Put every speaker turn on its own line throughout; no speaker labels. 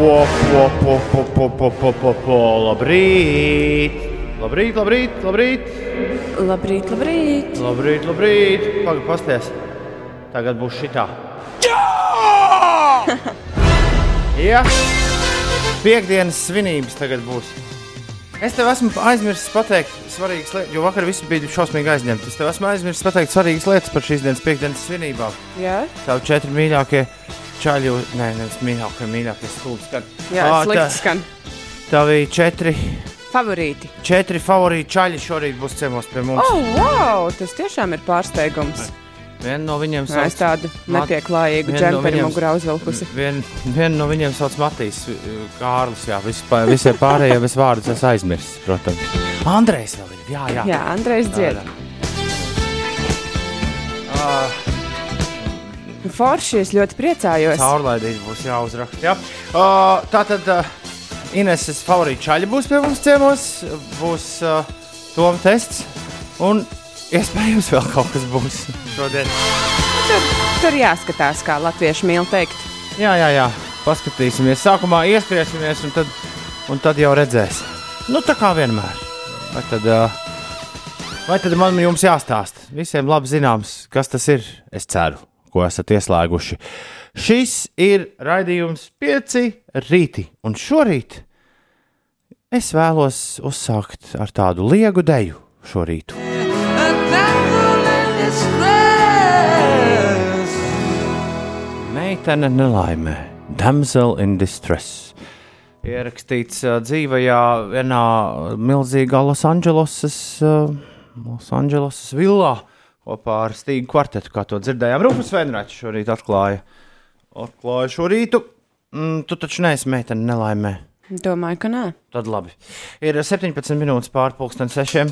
po, po, po, po, po, po, po, po, po. Labrīt! Labrīt, labrīt, labrīt!
Labrīt, labrīt!
Labrīt, labrīt! Pagaid, pasties! Tagad būs šitā. Jā! Piektdienas svinības tagad būs. Es tev esmu aizmirsis pateikt svarīgas lietas, jo vakar viss bija šausmīgi aizņemts. Es tev esmu aizmirsis pateikt svarīgas lietas par šīs dienas piekdienas svinībām.
Jā,
Tavu četri mīļākie čaļi, nē, nevis mīļākie, mīļākie stūri skan.
jā
Ā,
slikti
tā-
skan.
Tavi četri,
Favorīti.
četri favorīti čaļi šorīt būs ciemos pie mums.
Oh, wow! Tas tiešām ir pārsteigums.
Vienu no viņiem
Es
sauc
tādu
Mat-
nepieklājīgu
no
džemperi
viņiem-
mugurā uzvilkusi.
Vien, vienu no viņiem sauc Matīs Kārlis. Jā, vispār, visi pārējie bez vārdus es aizmirsu, protams. Andrejs vēl ir. Jā, jā.
Jā, Andrejs dzied.
Uh,
Forši es ļoti priecājos.
Caurlaidīgi būs jāuzraksta. Jā. Uh, tā tad uh, Ineses favorīta čaļa būs pie mums ciemos. Būs uh, Toma tests. Un iespējams vēl kaut kas būs šodien.
Tur, tur jāskatās, kā latvieši mīl teikt.
Jā, jā, jā. Paskatīsimies. Sākumā ieskriesimies, un tad, un tad jau redzēsim. Nu, tā kā vienmēr. Vai tad, uh, vai tad man jums jāstāsta? Visiem labi zināms, kas tas ir. Es ceru, ko esat ieslēguši. Šis ir raidījums pieci rīti, un šorīt es vēlos uzsākt ar tādu liegu deju šorīt. Meitene nelaimē, damsel in distress. Ierakstīts uh, dzīvajā vienā milzīgā Losandželosas uh, Losandželosas villā kopā ar Stīgu kvartetu, kā to dzirdējām. Rūpus Venrāts šorīt atklāja. Atklāja šo rītu. Mm, tu taču neesi meitene nelaimē.
Domāju, ka nē.
Tad labi. Ir 17 minūtes pārpusdienas sešiem.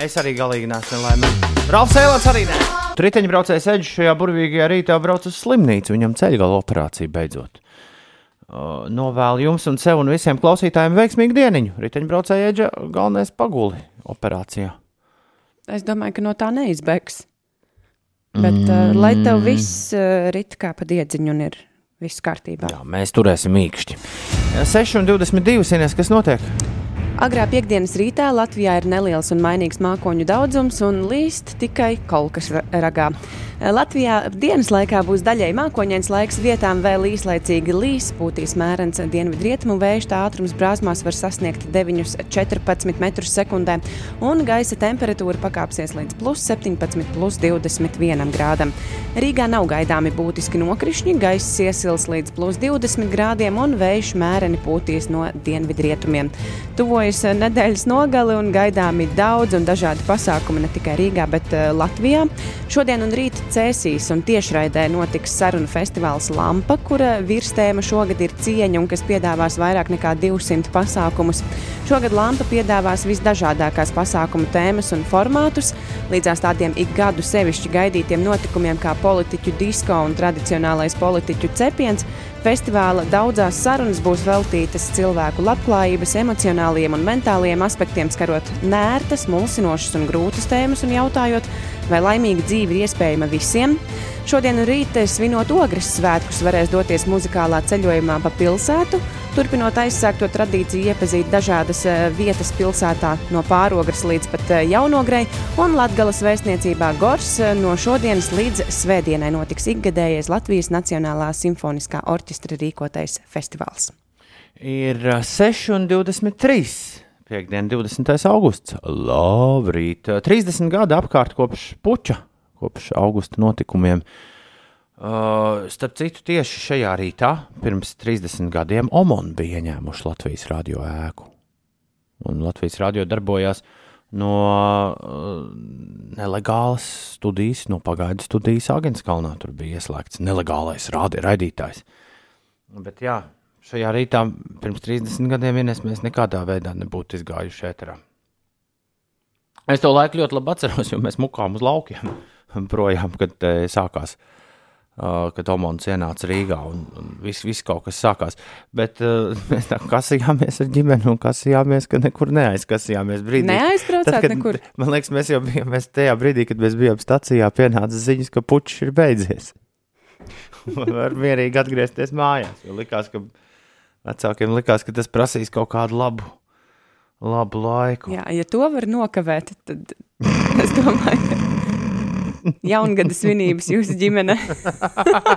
Es arī galīgi neesmu nelaimē. Ralfs Eilants arī nē. Riteņbraucējs Edžs šajā burvīgajā rītā brauc uz slimnīcu. Viņam ceļgala operācija beidzot. Uh, novēlu jums un sev un visiem klausītājiem veiksmīgu dienu. Riteņbraucēja Edža galvenais paguli operācijā.
Es domāju, ka no tā neizbēgs. Bet mm. uh, lai tev viss uh, rit kā pa diedziņu un ir viss kārtībā.
Jā, mēs turēsim īkšķi. 6,22 sinēs, kas notiek?
Agrā piekdienas rītā Latvijā ir neliels un mainīgs mākoņu daudzums un līst tikai kolkas ra- ragā. Latvijā dienas laikā būs daļai mākoņains laiks, vietām vēl īslaicīgi līs, pūtīs mērens dienvidrietumu vējš, tā ātrums brāzmās var sasniegt 9,14 m2, un gaisa temperatūra pakāpsies līdz plus 17, plus 21 grādam. Rīgā nav gaidāmi būtiski nokrišņi, gaisa iesils līdz plus 20 grādiem, un vējš mēreni pūtīs no dienvidrietumiem. Tuvojas eh, nedēļas nogali un gaidāmi daudz un dažādi pasākumi ne tikai Rīgā, bet uh, Latvijā. Šodien un rīt Cēsīs un tiešraidē notiks sarunu festivāls Lampa, kura virstēma šogad ir cieņa un kas piedāvās vairāk nekā 200 pasākumus. Šogad Lampa piedāvās visdažādākās pasākumu tēmas un formātus, līdzās tādiem ik gadu sevišķi gaidītiem notikumiem kā politiķu disko un tradicionālais politiķu cepiens. Festivāla daudzās sarunas būs veltītas cilvēku labklājības, emocionāliem un mentāliem aspektiem, skarot nērtas, mulsinošas un grūtas tēmas un jautājot, vai laimīga dzīve ir iespējama visiem. Šodien un rīt, svinot ogres svētkus, varēs doties muzikālā ceļojumā pa pilsētu, turpinot aizsākto tradīciju iepazīt dažādas eh, vietas pilsētā, no pārogras līdz pat eh, jaunogrei, un Latgales vēstniecībā Gors eh, no šodienas līdz svētdienai notiks ikgadējais Latvijas Nacionālā simfoniskā orķestra rīkotais festivāls.
Ir ā, 6,23. Piektdiena, 20. augusts. Labrīt. 30 gadi apkārt kopš puča, kopš augusta notikumiem. Uh, starp citu, tieši šajā rītā, pirms 30 gadiem, Omon bija ieņēmuši Latvijas radio ēku. Un Latvijas radio darbojās no uh, nelegālas studijas, no pagaidu studijas Agenskalnā. Tur bija ieslēgts nelegālais rādi, raidītājs. Bet jā, šajā rītā pirms 30 gadiem Ines, mēs nekādā veidā nebūtu izgājuši ēterā. Es to laiku ļoti labi atceros, jo mēs mukām uz laukiem projām, kad eh, sākās. Uh, kad Omons ienāca Rīgā un, un viss, viss kaut kas sākās. Bet uh, mēs tā kasījāmies ar ģimeni un kasījāmies, ka nekur neaizkasījāmies. Brīdī,
Neaizbraucāt
kad,
nekur?
Man liekas, mēs jau bijām mēs tajā brīdī, kad mēs bijām stacijā, pienāca ziņas, ka puķis ir beidzies. Var mierīgi atgriezties mājās. Jo likās, ka Vecākiem likās, ka tas prasīs kaut kādu labu, labu laiku.
Jā, ja to var nokavēt, tad es domāju, ka jaungada svinības jūsu ģimene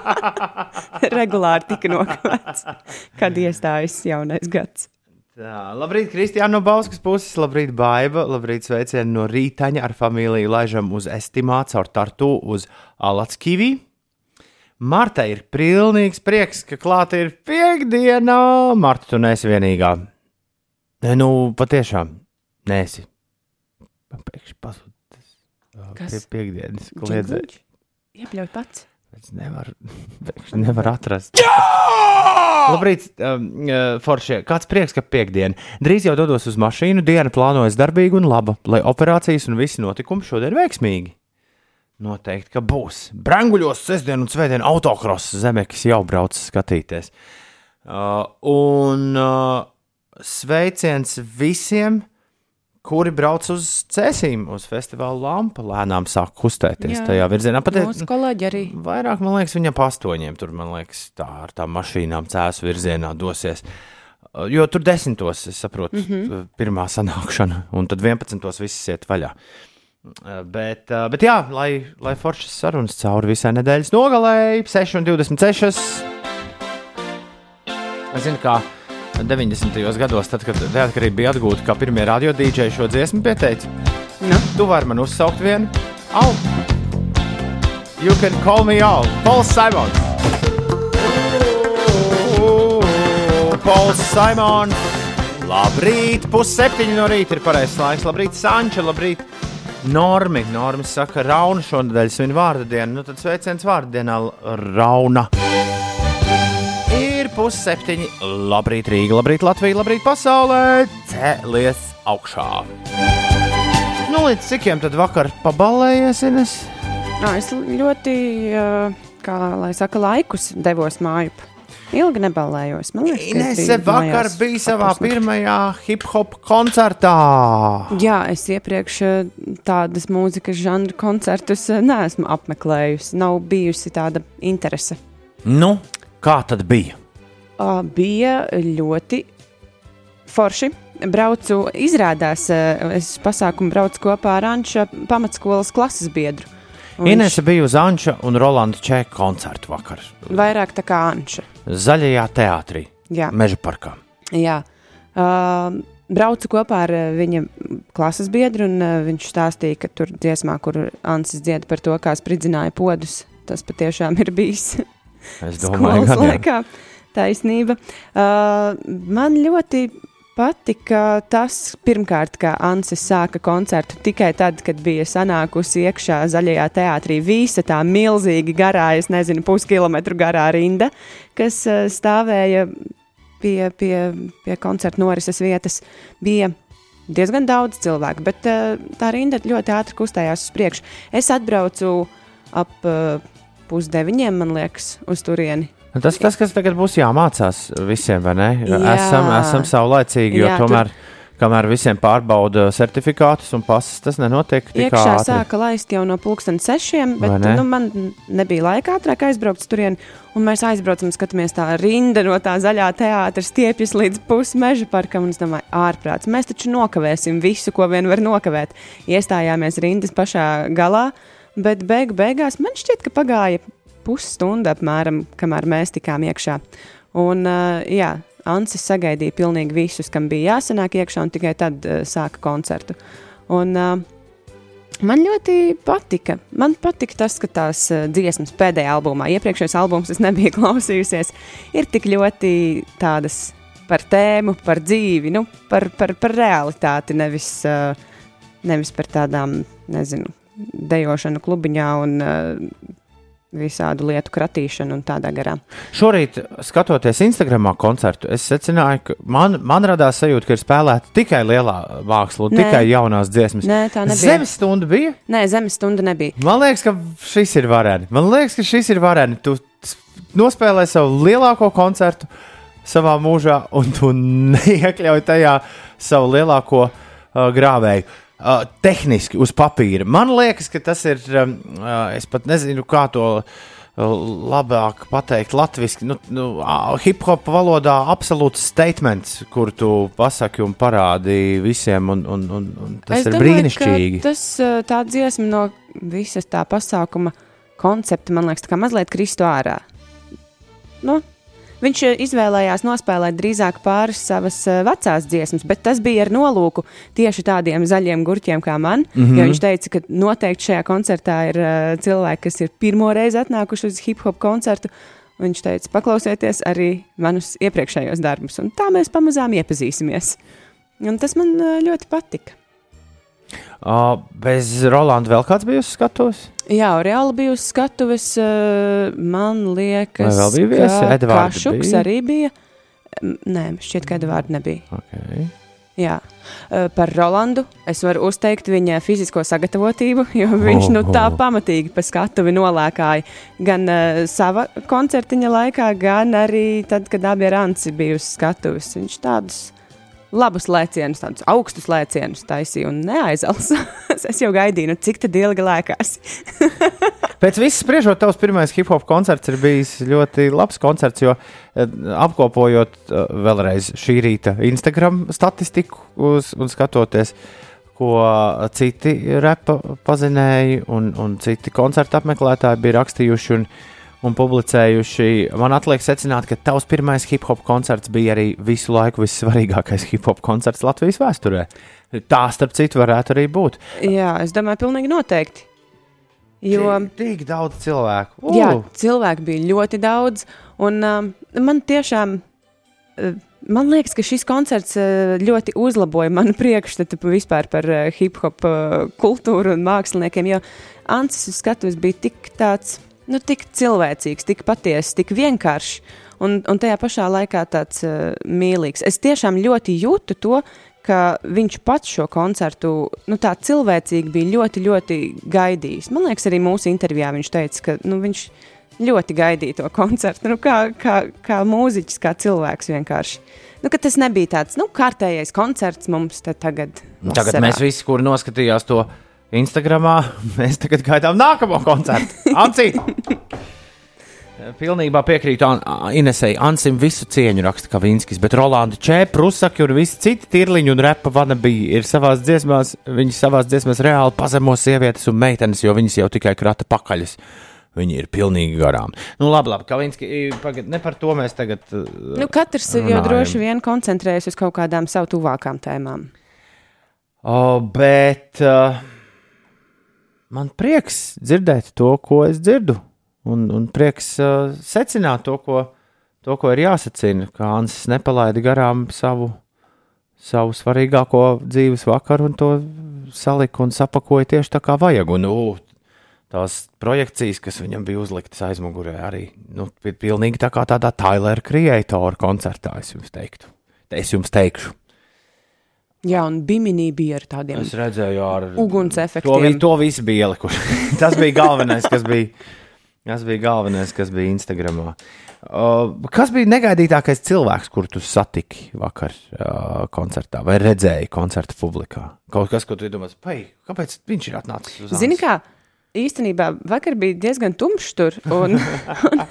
regulāri tika nokavēts, kad iestājas jaunais gads.
Tā, labrīt, Kristiāna no Bauskas puses, labrīt, Baiva, labrīt, sveicieni no rītaņa ar familiju laižam uz Estimāts ar Tartu uz Alatskivī. Marta ir pilnīgs prieks, ka klāta ir piekdiena. Marta, tu neesi vienīgā. Nē, nu, patiešām, nesi. Pēkšņi pazudis.
Kas?
Pie piekdienas kliedzēji.
Iepļauj pats.
Es nevaru, nevaru atrast. Labrīt, um, uh, Foršie. Kāds prieks, ka piekdiena. Drīz jau dodos uz mašīnu, diena plānojas darbīga un laba, lai operācijas un visi notikumi šodien veiksmīgi. Noteikti, ka būs. Branguļos, sestdien un svētdien autokross zemekis jau brauc skatīties. Uh, un uh, sveiciens visiem, kuri brauc uz cēsīm, uz festivāla lampu. Lēnām sāk kustēties
Jā.
tajā virzienā. Pat,
Mūsu kolēģi arī.
Vairāk, man liekas, viņam pa astoņiem tur, man liekas, tā ar tām mašīnām cēlus virzienā dosies. Uh, Jo tur desmitos, es saprotu, mm -hmm. pirmā sanākšana, un tad vienpadsmitos viss iet vaļā. Uh, Bet, bet jā, lai, lai foršas sarunas cauri visai nedēļas nogalēji, 6,26. Es zinu, kā 90. gados, tad, kad neatkarība bija atgūta, kā pirmie radiodīdžeji šo dziesmu pieteica.
Nu,
Tu vari man uzsaukt vienu. Au! You can call me out. Pauls Simons. Pauls Simons. Labrīt, pusseptiņi no rīta ir pareizais laiks. Labrīt, Sanča, labrīt. Normi, Normi saka, Rauna šonadēļ svin vārdu dienu. Nu tad sveiciens vārdu dienā, Rauna. Ir pusseptiņi. Labrīt, Rīga, labrīt, Latvija, labrīt, pasaulē. Cēlies augšā. Nu, līdz cikiem tad vakar pabalējies, Ines?
Nā, es ļoti, kā lai saka, laikus devos māju. Ilgi neballējos. Man liekas, ka es
Inese vakar bija savā
ap pusnakti.
pirmajā hip hop koncertā.
Jā, es iepriekš ā, tādas mūzikas žanru koncertus ā, neesmu apmeklējusi. Nav bijusi tāda interese.
Nu, kā tad bija?
Ā, Bija ļoti forši. Braucu, izrādās, ā, es uz pasākumu braucu kopā ar Anča pamatskolas klases biedru. Un viņš
Inese bija uz Anča un Rolanda Čeka koncertu vakar.
Vairāk tā kā Anča.
Zaļajā teātrī,
Jā.
Meža parkā.
Jā. Uh, braucu kopā ar viņa klases biedru, un uh, viņš stāstīja, ka tur dziesmā, kur Ansis dzied par to, kā spridzināja podus, tas patiešām ir bijis
Es domāju, ka
laikā. Taisnība. Uh, man ļoti patika tas, pirmkārt, ka Ansis sāka koncertu tikai tad, kad bija sanākusi iekšā zaļajā teātrī visa tā milzīgi garā, es nezinu, puskilometru garā rinda, kas uh, stāvēja pie, pie, pie koncerta norises vietas. Bija diezgan daudz cilvēku, bet uh, tā rinda ļoti ātri kustējās uz priekšu. Es atbraucu ap uh, pusdeviņiem, man liekas, uz turieni.
Tas tas, kas tagad būs jāmācās visiem, vai ne?
Jā.
Esam, esam saulaicīgi, jo
Jā,
tomēr, kamēr visiem pārbauda certifikātus un pases, tas nenotiek tik
Iekšā
ātri.
sāka laist jau no pulksten sešiem, bet
ne?
nu, man nebija laika ātrāk aizbraukt uz turieni. Un mēs aizbraucam, skatāmies tā rinda no tā zaļā teātra stiepjas līdz pusmeža parkam. Un es domāju, ārprāts, mēs taču nokavēsim visu, ko vien var nokavēt. Iestājāmies rindas pašā galā, bet beigu beigās man šķiet, ka pagāja pusstunda apmēram, kamēr mēs tikām iekšā. Un, uh, jā, Ansis sagaidīja pilnīgi visus, kam bija jāsanāk iekšā, un tikai tad uh, sāka koncertu. Un, uh, Man ļoti patika. Man patika tas, ka tās uh, dziesmas pēdējā albumā, iepriekšējais albums, es nebiju klausījusies, ir tik ļoti tādas par tēmu, par dzīvi, nu, par, par, par realitāti, nevis, uh, nevis par tādām, nezinu, dejošanu klubiņā un uh, visādu lietu kratīšanu un tādā garā.
Šorīt, skatoties Instagramā koncertu, es secināju, ka man, man radās sajūta, ka ir spēlēta tikai lielā māksla, un
Nē.
tikai jaunās dziesmas.
Nē, tā nebija.
Zemes stunda bija.
Nē, zemes stunda nebija.
Man liekas, ka šis ir vareni. Man liekas, ka šis ir vareni. Tu nospēlē savu lielāko koncertu savā mūžā, un tu neiekļauj tajā savu lielāko uh, grāvēju. Uh, tehniski uz papīra. Man liekas, ka tas ir. Uh, es pat nezinu, kā to labāk pateikt latviešu, nu, nu, hip hop valodā absolūts statements, kur tu pasaki un parādi visiem, un, un, un, un tas
es
ir
domāju,
brīnišķīgi.
Tas tā dziesma no visas tā pasākuma koncepta, man liekas, tā kā mazliet kristu ārā. Nu, Viņš eh, izvēlējās nospēlēt drīzāk pāris savas eh, vecās dziesmas, bet tas bija ar nolūku tieši tādiem zaļiem gurķiem kā man. Mm -hmm. Viņš teica, ka noteikti šajā koncertā ir uh, cilvēki, kas ir pirmo reizi atnākuši uz hip hop koncertu. Viņš teica, paklausieties arī manus iepriekšējos darbus, un tā mēs pamazām iepazīsimies. Un tas man ļoti patika.
Uh, bez Rolanda vēl kāds bija uz skatuves?
Jā, reāli bija uz skatuves. Uh, man liekas,
Vai vēl bija viesi? Edvards
Kašuks
bija?
arī bija. Nē, šķiet, ka Edvards nebija.
Okay.
Jā. Uh, par Rolandu es varu uzteikt viņa fizisko sagatavotību, jo viņš nu, tā pamatīgi pa skatuvi nolēkāja gan uh, sava koncertiņa laikā, gan arī tad, kad abi ar Anci bija uz skatuves. Viņš tādus labus lēcienus, tādus augstus lēcienus taisīja un neaizalsa. es jau gaidīju, nu, cik tad ilgi lēkās.
Pēc viss spriežot, tavs pirmais hip hop koncerts ir bijis ļoti labs koncerts, jo eh, apkopojot eh, vēlreiz šī rīta Instagram statistiku uz, un skatoties, ko citi repa pazinēji un, un citi koncertu apmeklētāji bija rakstījuši. Un, un publicējuši. Man atliek secināt, ka tavs pirmais hip hop koncerts bija arī visu laiku vissvarīgākais hip hop koncerts Latvijas vēsturē. Tā, starp citu, varētu arī būt.
Jā, es domāju, pilnīgi noteikti. Jo
Tik, tik daudz cilvēku. Uh!
jā, cilvēku bija ļoti daudz, un um, man tiešām. Uh, Man liekas, ka šis koncerts uh, ļoti uzlaboja manu priekšstatu vispār par uh, hip hop uh, kultūru un māksliniekiem. Jo Ansis skatuves bija tik tāds nu, tik cilvēcīgs, tik patiess, tik vienkāršs un, un tajā pašā laikā tāds uh, mīlīgs. Es tiešām ļoti jūtu to, ka viņš pats šo koncertu nu, tā cilvēcīgi bija ļoti, ļoti gaidījis. Man liekas, arī mūsu intervijā viņš teica, ka nu, viņš ļoti gaidīja to koncertu. Nu, kā, kā, kā mūziķis, kā cilvēks vienkārši. Nu, tas nebija tāds nu, kārtējais koncerts mums tagad.
Tagad
vasarā.
mēs visi, kuri noskatījās to Instagramā, mēs tagad gaidām nākamo koncertu. Anci! Pilnībā piekrītu An Inesai. Ansim visu cieņu raksta Kavinskis, bet Rolanda Čēpa, Rusaki un visi citi tirliņi un repa vana bija ir savās dziesmās, viņi savās dziesmās reāli pazemo sievietes un meitenes, jo viņas jau tikai krata pakaļas. Viņi ir pilnīgi garām. Nu, labi, labi, Kavinski, pagad, ne par to mēs tagad. Uh,
Nu, katrs jau
runājam.
droši vien koncentrējas uz kaut kādām savu tuvākām tēmām.
O, bet uh, man prieks dzirdēt to, ko es dzirdu. Un, un prieks uh, secināt to ko, to, ko ir jāsacina. Kā Ansis nepalaida garām savu, savu svarīgāko dzīves vakaru un to salika un sapakoja tieši tā, kā vajag. Un, uh, tās projekcijas, kas viņam bija uzliktas aizmugurē, arī nu, pi- pilnīgi tā kā tādā Tailera Creatora koncertā, es jums teiktu. Es jums teikšu.
Jā, un Bimini bija ar tādiem
Es redzēju, ar
uguns
To, vi,
efektiem.
to visu bija ielikuši. tas bija galvenais, kas bija. Tas bija galvenais, kas bija Instagramā. Uh, kas bija negaidītākais cilvēks, kuru tu satiki vakar uh, koncertā vai redzēji koncerta publikā? Kaut kas, ko tu pai, kāpēc viņš ir atnācis uz
Zini, kā īstenībā vakar bija diezgan tumšs tur. Un, un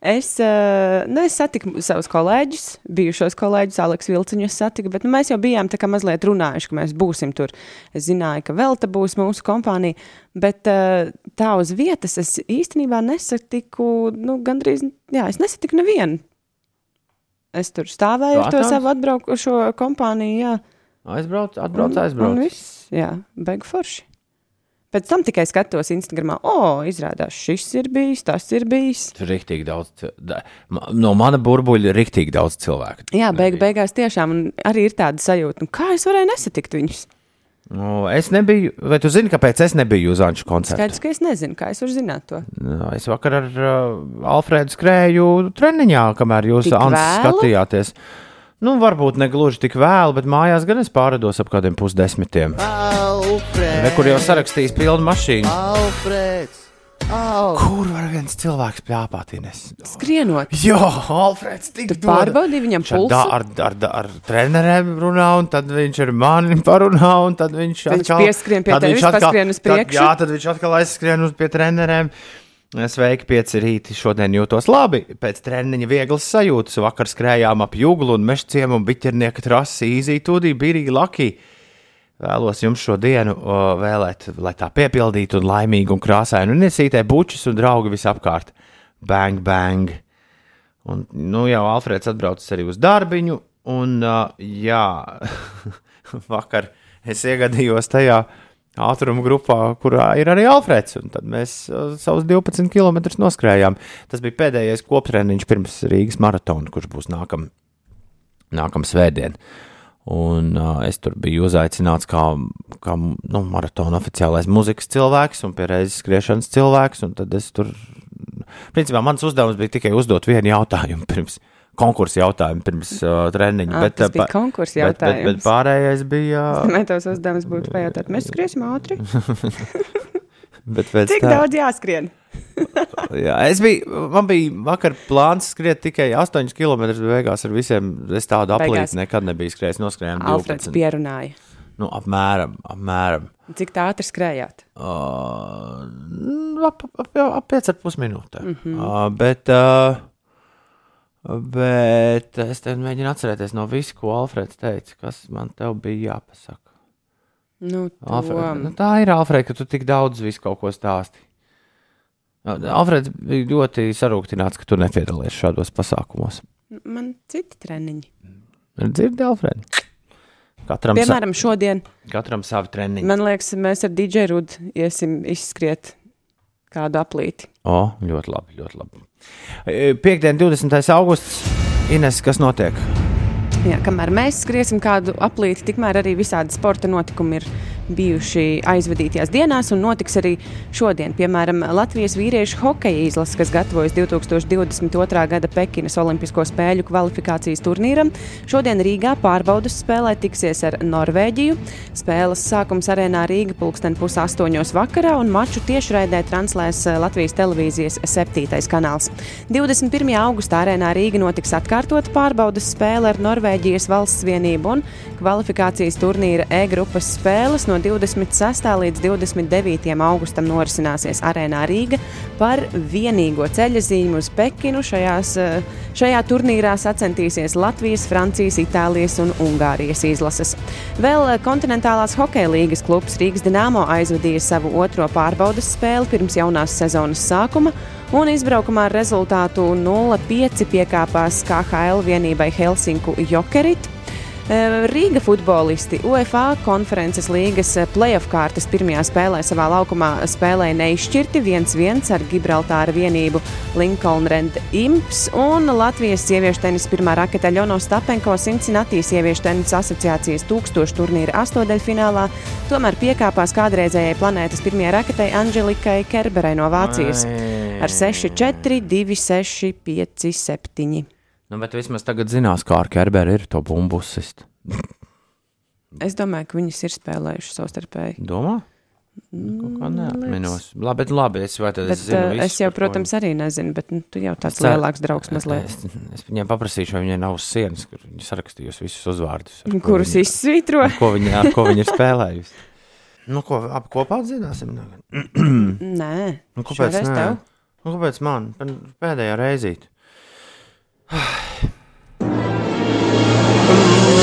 es, eh, nu, es satiku savus kolēģus, bijušos kolēģus, Aleksu Vilciņu. Satiku, bet nu, mēs jau bijām tā kā mazliet runājuši, ka mēs būsim tur. Es zināju, ka vēl te būs mūsu kompānija. Bet eh, tā uz vietas es īstenībā nesatiku, nu, gandrīz, jā, es nesatiku nevienu. Es tur stāvēju ar to savu atbraukušo kompāniju. Jā.
Aizbrauc, atbrauc,
Un-
aizbrauc.
Un viss, jā, beigu forši. Pēc tam tikai skatos Instagram, o, oh, izrādās, šis ir bijis, tas ir bijis.
Tur ir rīktīgi daudz. No mana burbuļa ir rīktīgi daudz cilvēku.
Jā, beigu, beigās tiešām un arī ir tāda sajūta, nu, kā es varēju nesatikt viņus.
Nu, es nebiju, vai tu zini, kāpēc es nebiju uz Anča koncerta?
Skaidrs, ka es nezinu, kā es varu zināt to.
Nu, Es vakar ar uh, Alfrēdu skrēju treniņā, kamēr jūs
Tik
Ants
vēlu?
Nu, varbūt ne gluži tik vēlu, bet mājās gan es pārādos ap kādiem pusdesmitiem. Kur jau sarakstījis pilnu mašīnu.
Alfrēds! Al
Kur var viens cilvēks plāpāt?
Skrienot,
Jā, Alfrēds tik
tu
dod.
pārbaudīji viņam pulsu.
da, ar, ar, ar treneriem runā, un tad viņš ar mani parunā, un tad viņš
Viņš pieskrien pie
tad
tevis,
atkal-
paskrien uz
tad-
priekšu?
Jā, tad viņš atkal aizskrien uz pie treneriem. Sveiki, pieci rīti. Šodien jūtos labi. Pēc treniņa vieglas sajūtas. Vakar skrējām ap jūglu un meža ciemu un biķernieka trasi. Īzī, tūdī, birīgi, laki. Vēlos jums šo dienu vēlēt, lai tā piepildītu un laimīgu un krāsainu. Un iesītē bučus un draugi visapkārt. Bang, bang. Un, nu, jau Alfrēds atbraucis arī uz darbiņu. Un, uh, jā, vakar es iegadījos tajā ātruma grupā, kurā ir arī Alfrēds. Tad mēs uh, savus 12 km noskrējām. Tas bija pēdējais koptreniņš pirms Rīgas maratona, kurš būs nākamā nākam svētdien. Un uh, es tur biju uzaicināts kā, kā nu, maratona oficiālais mūzikas cilvēks un pieredzējis skriešanas cilvēks. Tad es tur, principā, mans uzdevums bija tikai uzdot vienu jautājumu pirms konkursa jautājumu pirms uh, treniņa.
Ah,
bet,
tas bija
pa-
konkursa
bet, bet, bet
jautājums.
pārējais bija.
Vai tavs uzdevums būtu pajautāt, mēs skriesim ātri?
Bet
Cik
tā-
daudz jāskrien?
Jā, es biju, man bija vakar plāns skriet tikai 8 km, beigās ar visiem es tādu aplīti nekad nebiju skrējis. Noskrējām
Alfreds
12.
pierunāja.
Nu, apmēram, apmēram.
Cik tā ātri skrējāt?
Uh, ap, ap, ap, ap 5,5 minūtēm. Mm -hmm. uh, bet, uh, bet es mēģinu atcerēties no visu, ko Alfreds teica, kas man te bija jāpasaka.
Nu, to,
Alfred, nu, tā ir Alfreds, ka tu tik daudz visu kaut ko stāsti. Alfreds bija ļoti sarūktināts, ka tu nepiedalies šādos pasākumos.
Man citi treniņi.
Dzirdi, Alfred? Katram, sa
Piemēram, šodien,
katram savi treniņi.
man liekas, mēs ar DJ Rudu iesim izskriet kādu aplīti.
O, ļoti labi, ļoti labi. E, Piektdien, 20. augusts. Ines, kas notiek?
Jā, kamēr mēs skriesim kādu aplīti, tikmēr arī visādi sporta notikumi ir bijuši aizvadītajās dienās, un notiks arī šodien. Piemēram, Latvijas vīriešu hokeja izlase, kas gatavojas 2022. gada Pekinas Olimpisko spēļu kvalifikācijas turnīram. Šodien Rīgā pārbaudas spēlē tiksies ar Norvēģiju. Spēles sākums arēnā Rīga pulksten pusaustoņos vakarā, un maču tiešraidē translēs eh, Latvijas televīzijas septītais kanāls. 21. augustā arēnā Rīga notiks atkārtot pārbaudas spēle ar Norvēģijas valsts vienību un kvalifikācijas turnīra E-grupas spēles no 26. līdz 29. augustam norisināsies arēnā Rīga par vienīgo ceļa zīmu uz Pekinu. Šajās, eh, šajā turnīrā sacensties Latvijas, Francijas, Itālijas un Ungārijas izlases. Vēl eh, kontinentālās hokeja līgas klubs Rīgas Dienāmo aizvadīja savu otro pārbaudas spēli pirms jaunās sezonas sākuma. Un izbraukumā ar rezultātu 0-5 piekāpās KHL vienībai Helsinku Jokerit. Rīga futbolisti UEFA konferences līgas eh, playoff kārtas pirmajā spēlē savā laukumā spēlēja neizšķirti 1-1 ar Gibraltāra vienību Lincoln Rend Imps un Latvijas sieviešu tenisa pirmā raketa Ļono Stapenko Cincinnati sieviešu tenisa asociācijas tūkstošu turnīra astodaļfinālā, tomēr piekāpās kādreizējai planētas pirmajai raketai Anželikai Kerberai no Vācijas ar 6-4, 2-6, 5-7.
Nu, bet vismaz tagad zinās, kā ar Kerberu ir to bumbu sist.
Es domāju, ka viņas ir spēlējušas savstarpēji.
Domā? Kaut kā neatminos. Labi, bet labi, es
Bet,
es zinu visu,
es jau,
ko
protams, arī nezinu, bet nu, tu jau tāds
ceru-
lielāks draugs mazliet.
Es, es viņiem paprasīšu, vai viņai nav uz sienas, kur viņi sarakstījusi visus uzvārdus. ko
Kurus
viņi-
izsvītro?
ar Ko viņi, ar ko viņi ir spēlējusi? Nu, ko abi kopā zināsim? tagad?
Nē,
Nu, kāpēc? Nē? Nu, kāpēc man? Pēdējā reizīt.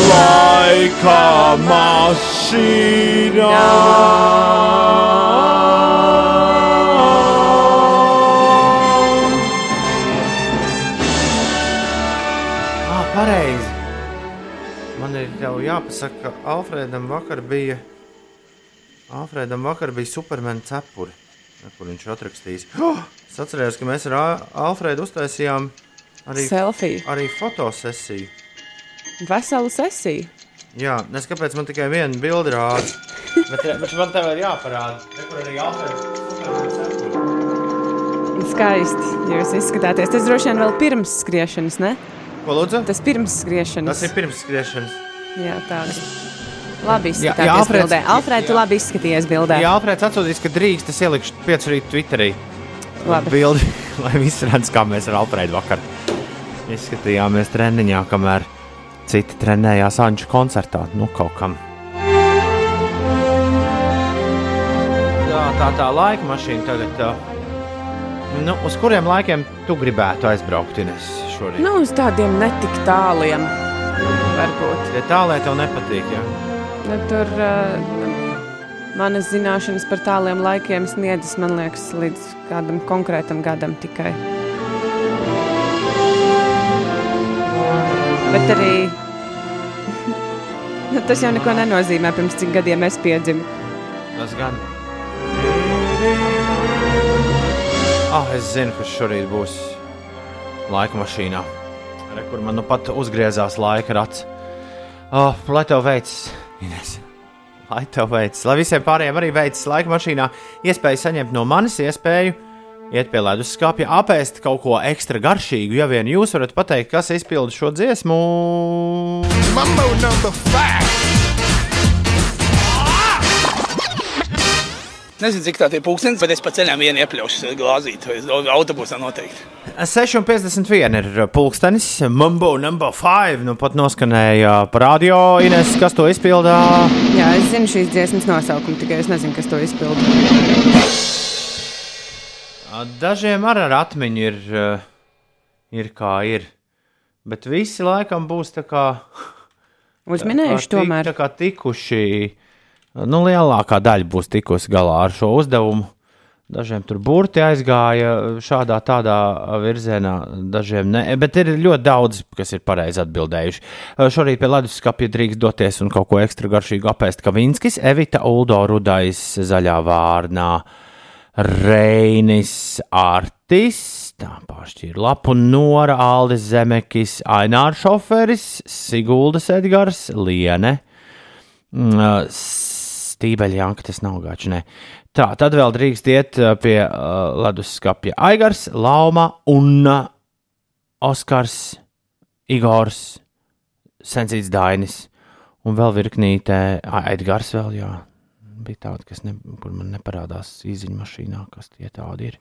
Laika mašīnā! Pareizi. Man ir jau jāpasaka, ka Alfredam vakar bija. Alfredam vakar bija supermena cepuri, kur viņš atrakstījis. Oh! Es atceros, ka mēs ar Alfredu uztaisījām arī,
selfiju.
arī fotosesiju.
Veselu sesiju.
Jā, nes kāpēc man tikai viena bilde rāda. Bet, eh, bet man tev ir jāparāda, kur arī supermena cepuri.
Skaisti. Jūs izskatāties. Tas droši vien vēl pirms skriešanas, ne?
Ko lūdzu?
Tas pirms skriešanas.
Tas ir pirms skriešanas.
Jā, tāds. Labi
Jā, jā,
izskatāties
Alfreds-
bildē. Alfred, tu
jā.
labi izskaties bildē.
Jā, Alfreds atsūtīs, ka drīkst, es ielikšu piecu rītu Twitterī.
Labi.
Bildi, lai visi redz, kā mēs ar Alfredu vakar izskatījāmies treniņā, kamēr citi trenējās Anču koncertā. Nu, kaut kam. Tā, tā, tā laika mašīna tagad. Tā. Nu, uz kuriem laikiem tu gribētu aizbraukt, Ines, šorīt?
Nu, uz tādiem netik tāliem. Varbūt.
Tie tālē tev nepatīk, jā?
Nu, tur uh, manas zināšanas par tāliem laikiem sniedzas, man liekas, līdz kādam konkrētam gadam tikai. Bet arī nu, tas jau neko nenozīmē, pirms cik gadiem es piedzimu.
Tas gan. Ah, es zinu, kas šorīt būs laika mašīnā. Re, kur man nu pat uzgriezās laika rats. Oh, lai tev veicas, Ines. Lai tev veicas. Lai visiem pārējiem arī veicas laika mašīnā. Iespēja saņemt no manis iespēju iet pie leduskapja, apēst kaut ko ekstra garšīgu. Ja vien jūs varat pateikt, kas izpilda šo dziesmu,
Mambo number five.
Nezinu, cik tā ir pūkstens, bet es pa ceļam vienu iepļaušu glāzīti. Autobusā noteikti.
6,51 ir pulkstenis. Mumbo number 5. Nu pat noskanēja pa radio. Ines, kas to izpildā?
Jā, es zinu šīs dziesmas nosaukumu, tikai es nezinu, kas to izpildīja.
Dažiem ar, ar atmiņu ir, ir kā ir. Bet visi laikam būs tā kā.
Uzminējuši
tā,
tomēr.
Tā kā tikuši. Nu, lielākā daļa būs tikusi galā ar šo uzdevumu. Dažiem tur burti aizgāja šādā tādā virzienā, dažiem ne. Bet ir ļoti daudz, kas ir pareizi atbildējuši. Šorīt pie leduskapja drīkst doties un kaut ko ekstra garšīgu apēst. Kavinskis, Evita, Uldo, Rudais, Zaļā vārnā, Reinis, Artis, tā pāršķīra lapu, Nora, Aldis, Zemekis, Ainārs Šoferis, Siguldas Edgars, Liene. Mm, Stībeļa Janka, tas nav. Ne. Tā, tad vēl drīkst iet pie uh, leduskapja Aigars, Lauma un uh, Oskars, Igors, Sensīts Dainis un vēl virknītē Edgars vēl, jā. Bija tāda, kas ne, man neparādās īziņa mašīnā, kas tie tādi ir.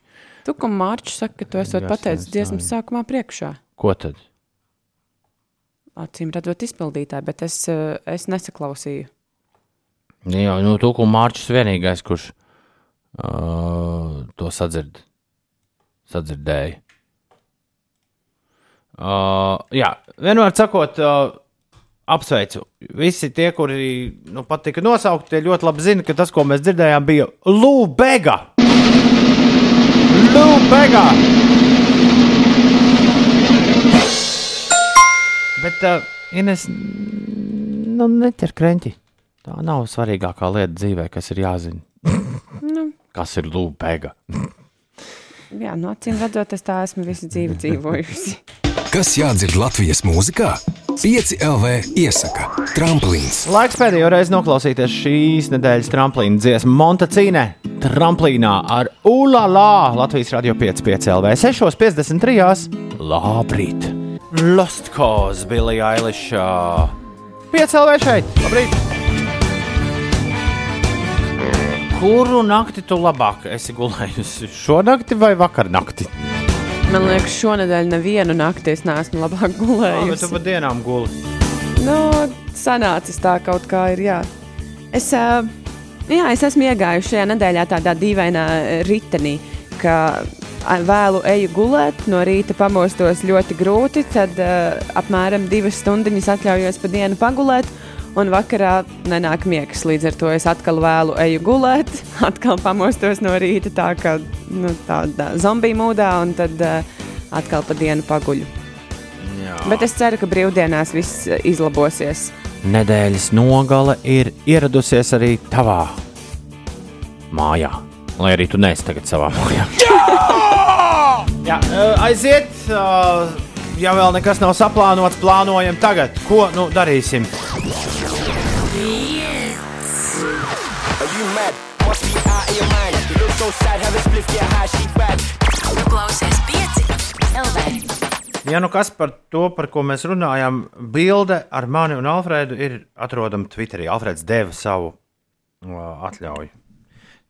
Tu, ko Mārķis saka, ka tu
Edgars
pateicis dziesmas sākumā priekšā.
Ko tad?
Acīm redzot, izpildītāji, bet es, eh, es nesaklausīju.
Jā, nu, tu kā Mārcis vienīgais, kurš uh, to sadzird, sadzirdēja. Uh, jā, vienmēr sakot, uh, apsveicu. Visi tie, kuri nu, pat tika nosaukti, tie ļoti labi zina, ka tas, ko mēs dzirdējām, bija Lūbega. Lūbega! Bet, uh, Ines, nu, neķer kreņķi. Tā nav svarīgākā lieta dzīvē, kas ir jāzina.
Nu.
Kas ir lūpēga?
Jā, no acīm redzot, es tā esmu visu dzīvi dzīvojusi.
Kas jādzird Latvijas mūzikā? 5 LV iesaka tramplīns.
Laiks pēdējo reizi noklausīties šīs nedēļas tramplīna dziesmu Montacīne. Tramplīnā ar ULALA Latvijas radio 5,5 LV 6,53. Labrīt! Lost Cause, Billy Eilish. 5 LV šeit! Labrīt! Kuru nakti tu labāk esi gulējusi? Šo nakti vai vakar nakti?
Man liekas, šonadēļ nevienu nakti es neesmu labāk
tu
gulējusi.
pa dienām guli.
Nu, sanācis tā kaut kā ir, jā. Es, jā, es esmu iegājusi šajā nedēļā tādā dīvainā ritenī, ka vēlu eju gulēt, no rīta pamostos ļoti grūti, tad apmēram divas stundiņas atļaujos pa dienu pagulēt, un vakarā nenāk miegs. Līdz ar to es atkal vēlu eju gulēt, atkal pamostos no rīta tā kā nu, tādā zombiju mūdā, un tad uh, atkal pa dienu paguļu.
Jā.
Bet es ceru, ka brīvdienās viss ā, izlabosies.
Nedēļas nogale ir ieradusies arī tavā mājā. Lai arī tu neesi tagad savā mājā. Jā, ā, aiziet! ā, Ja vēl nekas nav saplānots, plānojam tagad. Ko nu darīsim?
Mad? Must be out of your mind. You look so sad, have a spliff, yeah, how she bad.
Tu klausies pieci LV.
Ja nu kas par to, par ko mēs runājam, bilde ar mani un Alfrēdu ir atrodama Twitterī. Alfrēds deva savu uh, atļauju.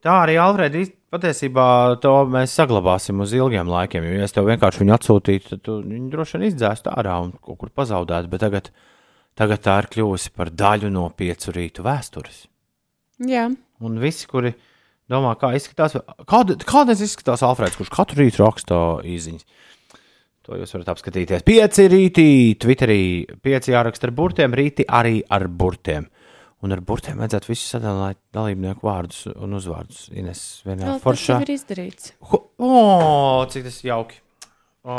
Tā arī Alfrēda patiesībā to mēs saglabāsim uz ilgiem laikiem. Jo, ja es tev vienkārši viņu atsūtītu, tad tu viņu droši vien izdzēstu ārā un kaut kur pazaudētu. Bet tagad, tagad tā ir kļuvusi par daļu no piecu rītu vēstures.
Jā,
Un visi, kuri Domā, kā izskatās, kāda, kādreiz izskatās Alfrēds, kurš katru rītu raksta īsiņas. To jūs varat apskatīties. Pieci rītī, Twitterī, pieci jāraksta ar burtiem, rīti arī ar burtiem. Un ar burtiem vajadzētu visus sadalīt dalībnieku vārdus un uzvārdus. Ines, vienā
Tas
foršā.
jau ir izdarīts.
Ho- O, cik tas jauki. O.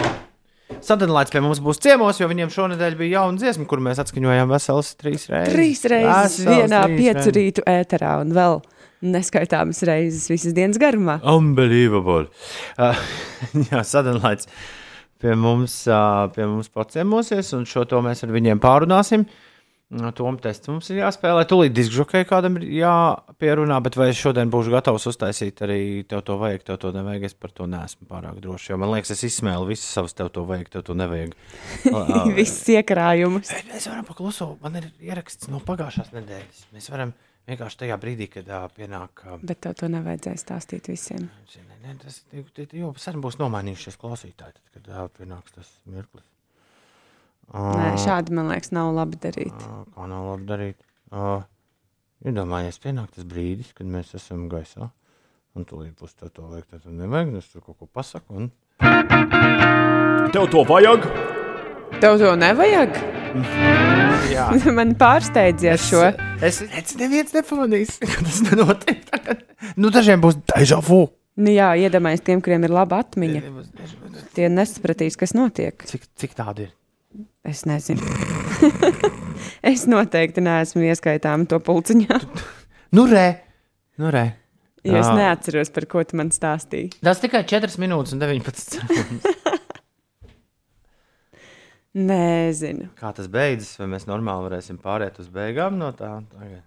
Sadalīts pie mums būs ciemos, jo viņiem šonadēļ bija jauna dziesma, kur mēs atskaņojām veselas trīs reizes.
Trīs reizes
Veselas
vienā piecu rītu ēterā un vēl neskaitāmas reizes visas dienas garumā.
Unbelievable. Uh, jā, sadalīts pie mums, uh, pie mums paciemosies, un šo to mēs ar viņiem pārunāsim. Nu, Tom tests mums ir jāspēlē. Tūlīt diskžokē kādam ir jāpierunā, bet vai es šodien būšu gatavs uztaisīt arī tev to vajag, tev to nevajag. Es par to neesmu pārāk drošs. Jo man liekas, es izsmēlu visas savas tev to vajag, tev to nevajag.
Visas iekrājumus.
Mēs varam pakluso. Man ir ieraksts no pagājušās nedēļas. Mēs varam vienkārši tajā brīdī, kad uh, pienāk. Uh,
Bet tev to nevajadzēja stāstīt visiem.
Ne, tas jau sen būs nomainījušies klausītāji, tad, kad uh, pienāks tas mirklis.
Nē, šādi man liekas, nav labi darīt.
Kā nav labi darīt? Iedomājies, pienāk tas brīdis, kad mēs esam gaisā. Un tūlīt būs tā, to vajag, tad nevajag. un Es tur kaut ko pasaku. Un... Tev to vajag?
Tev to nevajag?
Jā.
man pārsteidzies šo.
Es redzu, neviens nepamanīs, ka tas nenotiek. tagad. Nu, dažiem būs deja vu.
Nu, jā, iedomājieties tiem, kuriem ir laba atmiņa. Tie nesapratīs, kas notiek.
Cik, cik tādu ir?
Es nezinu. es noteikti neesmu ieskaitāma to pulciņā,
Nu, re! Nu, re.
jo es neatceros, par ko tu man stāstīji.
Tas tikai 4 minūtes un 19 sekundes.
Nezinu.
Kā tas beidzas, vai mēs normāli varēsim pāriet uz beigām no tā? Tagad.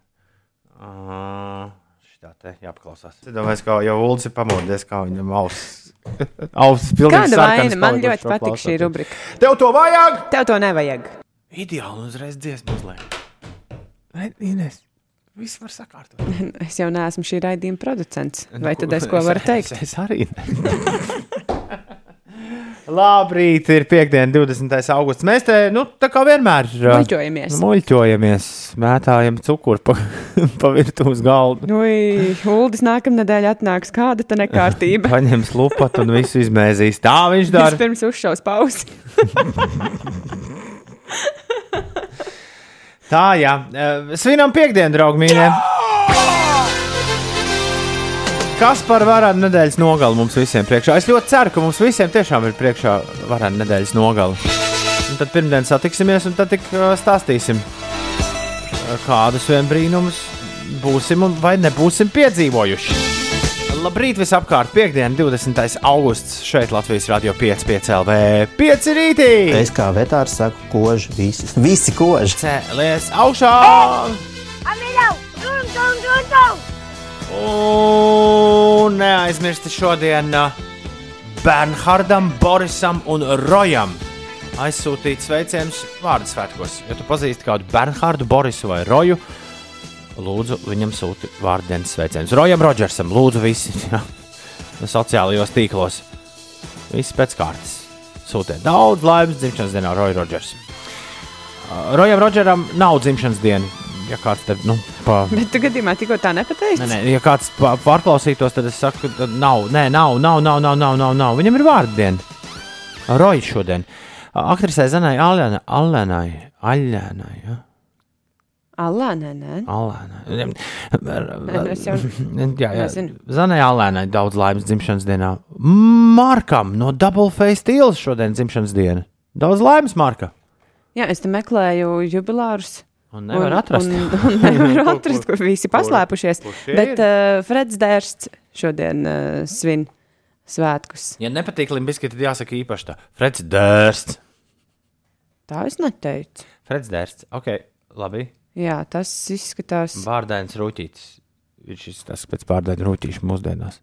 Uh, šitā te jāpaklausās. Es domāju, ka jau Ulas ir pamodies, kā viņam auss. auss pilnīgi
Kāda vaina? Man ļoti patīk šī rubrika.
Tev to vajag!
Tev to nevajag.
Ideāli uzreiz dziesmu uzliek. Vai, Ines, viss var sakārtot.
Es jau neesmu šī raidījuma producents. Vai tad es ko varu teikt?
Es, es arī. Labrīt, ir piekdiena, 20. augusts. Mēs te, nu, tā kā vienmēr ā,
Muļķojamies.
muļķojamies, mētājam cukuru pa, pa virtuves galdu.
Ui, Uldis nākamnedēļ atnāks kāda tā nekārtība.
Paņems lupatu un visu izmēzīs. Tā viņš dara.
Vispirms uzšaus pauzi.
Tā, jā. Eh, Svinam piekdienu, draugi mīļie. Kas par varētu nedēļas nogali mums visiem priekšā? Es ļoti ceru, ka mums visiem tiešām ir priekšā varētu nedēļas nogali. Un tad pirmdien satiksimies un tad tik eh, stāstīsim, eh, kādus vien brīnumus būsim un vai nebūsim piedzīvojuši. Labrīt, visapkārt! Piektdiena, 20. augusts šeit Latvijas Rādio 5,5 LV. 5 rītī!
Es kā vetārs saku, koži visi. Visi koži.
Cēlies augšā! Un neaizmirsti šodien uh, Bernhardam, Borisam un Rojam aizsūtīt sveicienus vārdu svētkos. Ja tu pazīsti kādu Bernhardu, Borisu vai Roju, lūdzu viņam sūti vārdu dienas sveicienus. Rojam, Rodžersam, lūdzu visi jā, sociālajos tīklos. Visi pēc kārtas. Sūtiet daudz laimes dzimšanas dienā, Roja Rodžers. Uh, Rojam Rodžeram nav dzimšanas diena. Ja kāds te, nu, pa,
Bet tu gadījumā tikko tā nepateici?
Nē, nē, ja kāds pārklausītos, tad es saku, ka nav, nē, nav, nav, nav, nav, nav, nav, nav. Viņam ir vārdu diena. Roja šodien. Aktrisē Zanai Alēnai, Alēnai, Alēnai, ja?
Allā, nē.
Alēnai.
jau
Jā, jā. Zanai Alēnai daudz laimes dzimšanas dienā. Markam no Double Face Steels šodien dzimšanas diena. Daudz laimes, Marka.
Jā, es te meklēju jubilārus.
Un nevar atrast.
Un, un nevaru
Kur-
atrast,
kur-
kur visi paslēpušies.
kur šie
Bet
ir?
uh, Freds Dērsts šodien uh, svin svētkus.
Ja nepatīk limbiski, tad jāsaka īpaši tā. Freds Dērsts.
Tā es neteicu.
Freds Dērsts. Ok, labi.
Jā, tas izskatās,
Bārdains rūtītis. Viņš izskatās pēc bārdaina rūtīša mūsdienās.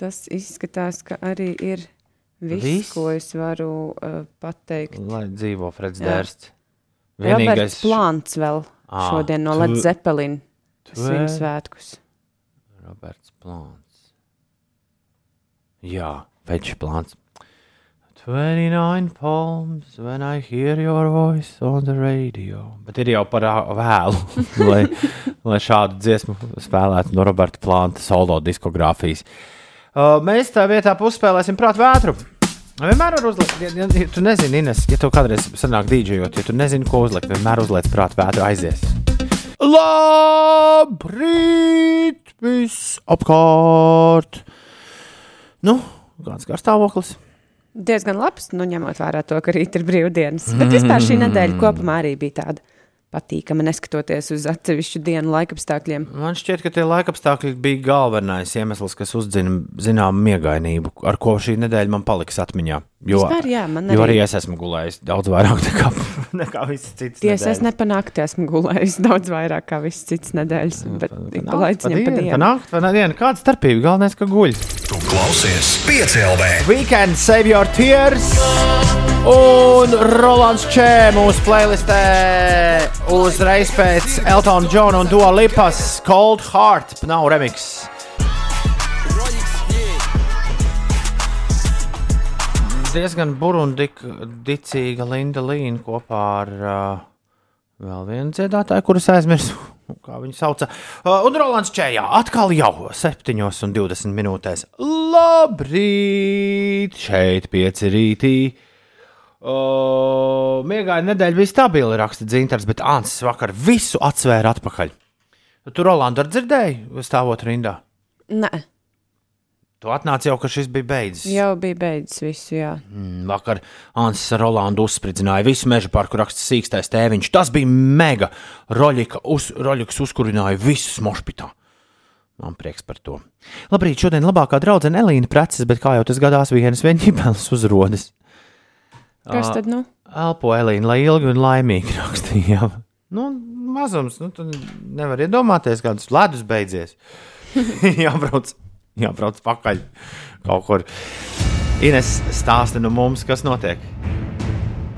tas izskatās, ka arī ir viss,
Viss?
ko es varu uh, pateikt.
Lai dzīvo Freds
Jā.
Dērsts.
Roberts Plāns vēl
Ā,
šodien no
tu-
Led Zeppelin
tu-
svin svētkus.
Roberts Plāns. Jā, Večs Plāns. 29 palms when I hear your voice on the radio. Bet ir jau par vēlu, lai, lai šādu dziesmu spēlētu no Roberta Planta solo diskogrāfijas. Uh, mēs tā vietā uzspēlēsim prātu vētru. Vienmēr var uzlikt, ja, ja, ja tu nezini, Ines, ja tev kādreiz sanāk dīdžejot, ja tu nezini, ko uzlikt, vienmēr uzliec prātu vētru aizies. Labrīt, viss apkārt! Nu, kāds garstāvoklis?
Diezgan labs, nu, ņemot vērā to, ka rīt ir brīvdienas. Bet vispār šī nedēļa kopumā arī bija tāda patīkama, neskatoties uz atsevišķu dienu laikapstākļiem.
Man šķiet, ka tie laikapstākļi bija galvenais iemesls, kas uzzina zināmu miegainību, ar ko šī nedēļa man paliks atmiņā. Jo,
Vispār, jā, man
jo
arī.
arī es esmu gulējis daudz vairāk nekā, nekā visas citas.
Tiesa, es nepanāktu, esmu gulējis daudz vairāk kā visas citas nedēļas, bet ik pa dienu.
Panākt, vai dienu? Kāda starpība? Galvenais, ka guļ.
Tu klausies PCLV.
Weekend Save Your Tears un Rolands Čē mūsu playlistē uzreiz pēc Eltona Džona un Dua Lipas Cold Heart nav remix. Diezgan burundicīga Linda Līna kopā ar uh, vēl vienu dziedātāju, kurus aizmirsu. Kā viņu sauca? Uh, un Rolands Čējā atkal jau 7,20 minūtēs. Labrīt! Šeit pieci rītī. Uh, Miegaina nedēļa bija stabila, raksta Dzintars, bet Ansis vakar visu atsvēra atpakaļ. Tu Rolandu ar dzirdēji, stāvot rindā?
Nē,
Tu atnāci jau, ka šis bija beidzis.
jau bija beidzis visu, jā.
Mm, Vakar Ansis ar Rolandu uzspridzināja visu meža parku, raksta sīkstais tēviņš. Tas bija mega. Roļika uz, Roļiks uzkurināja visus mošpitā. Man prieks par to. Labrīt, šodien labākā draudzene Elīna preces, bet kā jau tas gadās, vienas ģimenes uzrodas.
Kas tad, nu?
Elpo Elīna, lai ilgi un laimīgi rakstīja. Nu, mazums, nu, tu nevar iedomāties, kādas ledus beidzies. jābrauc, jābrauc pakaļ kaut kur. Ines stāsta no mums, kas notiek.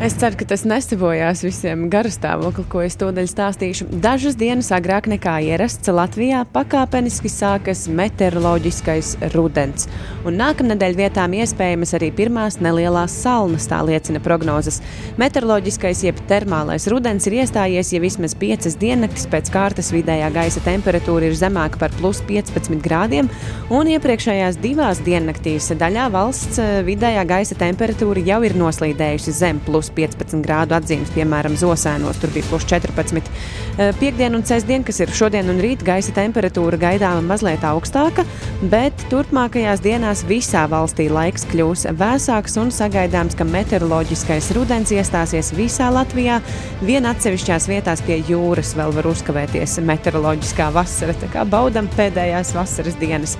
Es ceru, ka tas nesavojās visiem garastāvokli, ko es tūdaļ stāstīšu. Dažas dienas agrāk nekā ierasts Latvijā pakāpeniski sākas meteoroloģiskais rudens. Un nākamnedēļ vietām iespējamas arī pirmās nelielās salnas, tā liecina prognozes. Meteoroloģiskais jeb termālais rudens ir iestājies, ja vismaz piecas diennaktis pēc kārtas vidējā gaisa temperatūra ir zemāka par plus 15 grādiem, un iepriekšējās divās diennaktīs daļā valsts eh, vidējā gaisa temperatūra jau ir noslīdējusi zem plus 15 grādu atzīmes, piemēram, Zosēnos, tur bija plus 14. Eh, Piektdien un sestdien, kas ir šodien un rīt, gaisa temperatūra gaidāma mazliet augstāka, bet turpmākajās dienās visā valstī laiks kļūs vēsāks un sagaidāms, ka meteoroloģiskais rudens iestāsies visā Latvijā. Vien atsevišķās vietās pie jūras vēl var uzkavēties meteoroloģiskā vasara, tā kā baudam pēdējās vasaras dienas.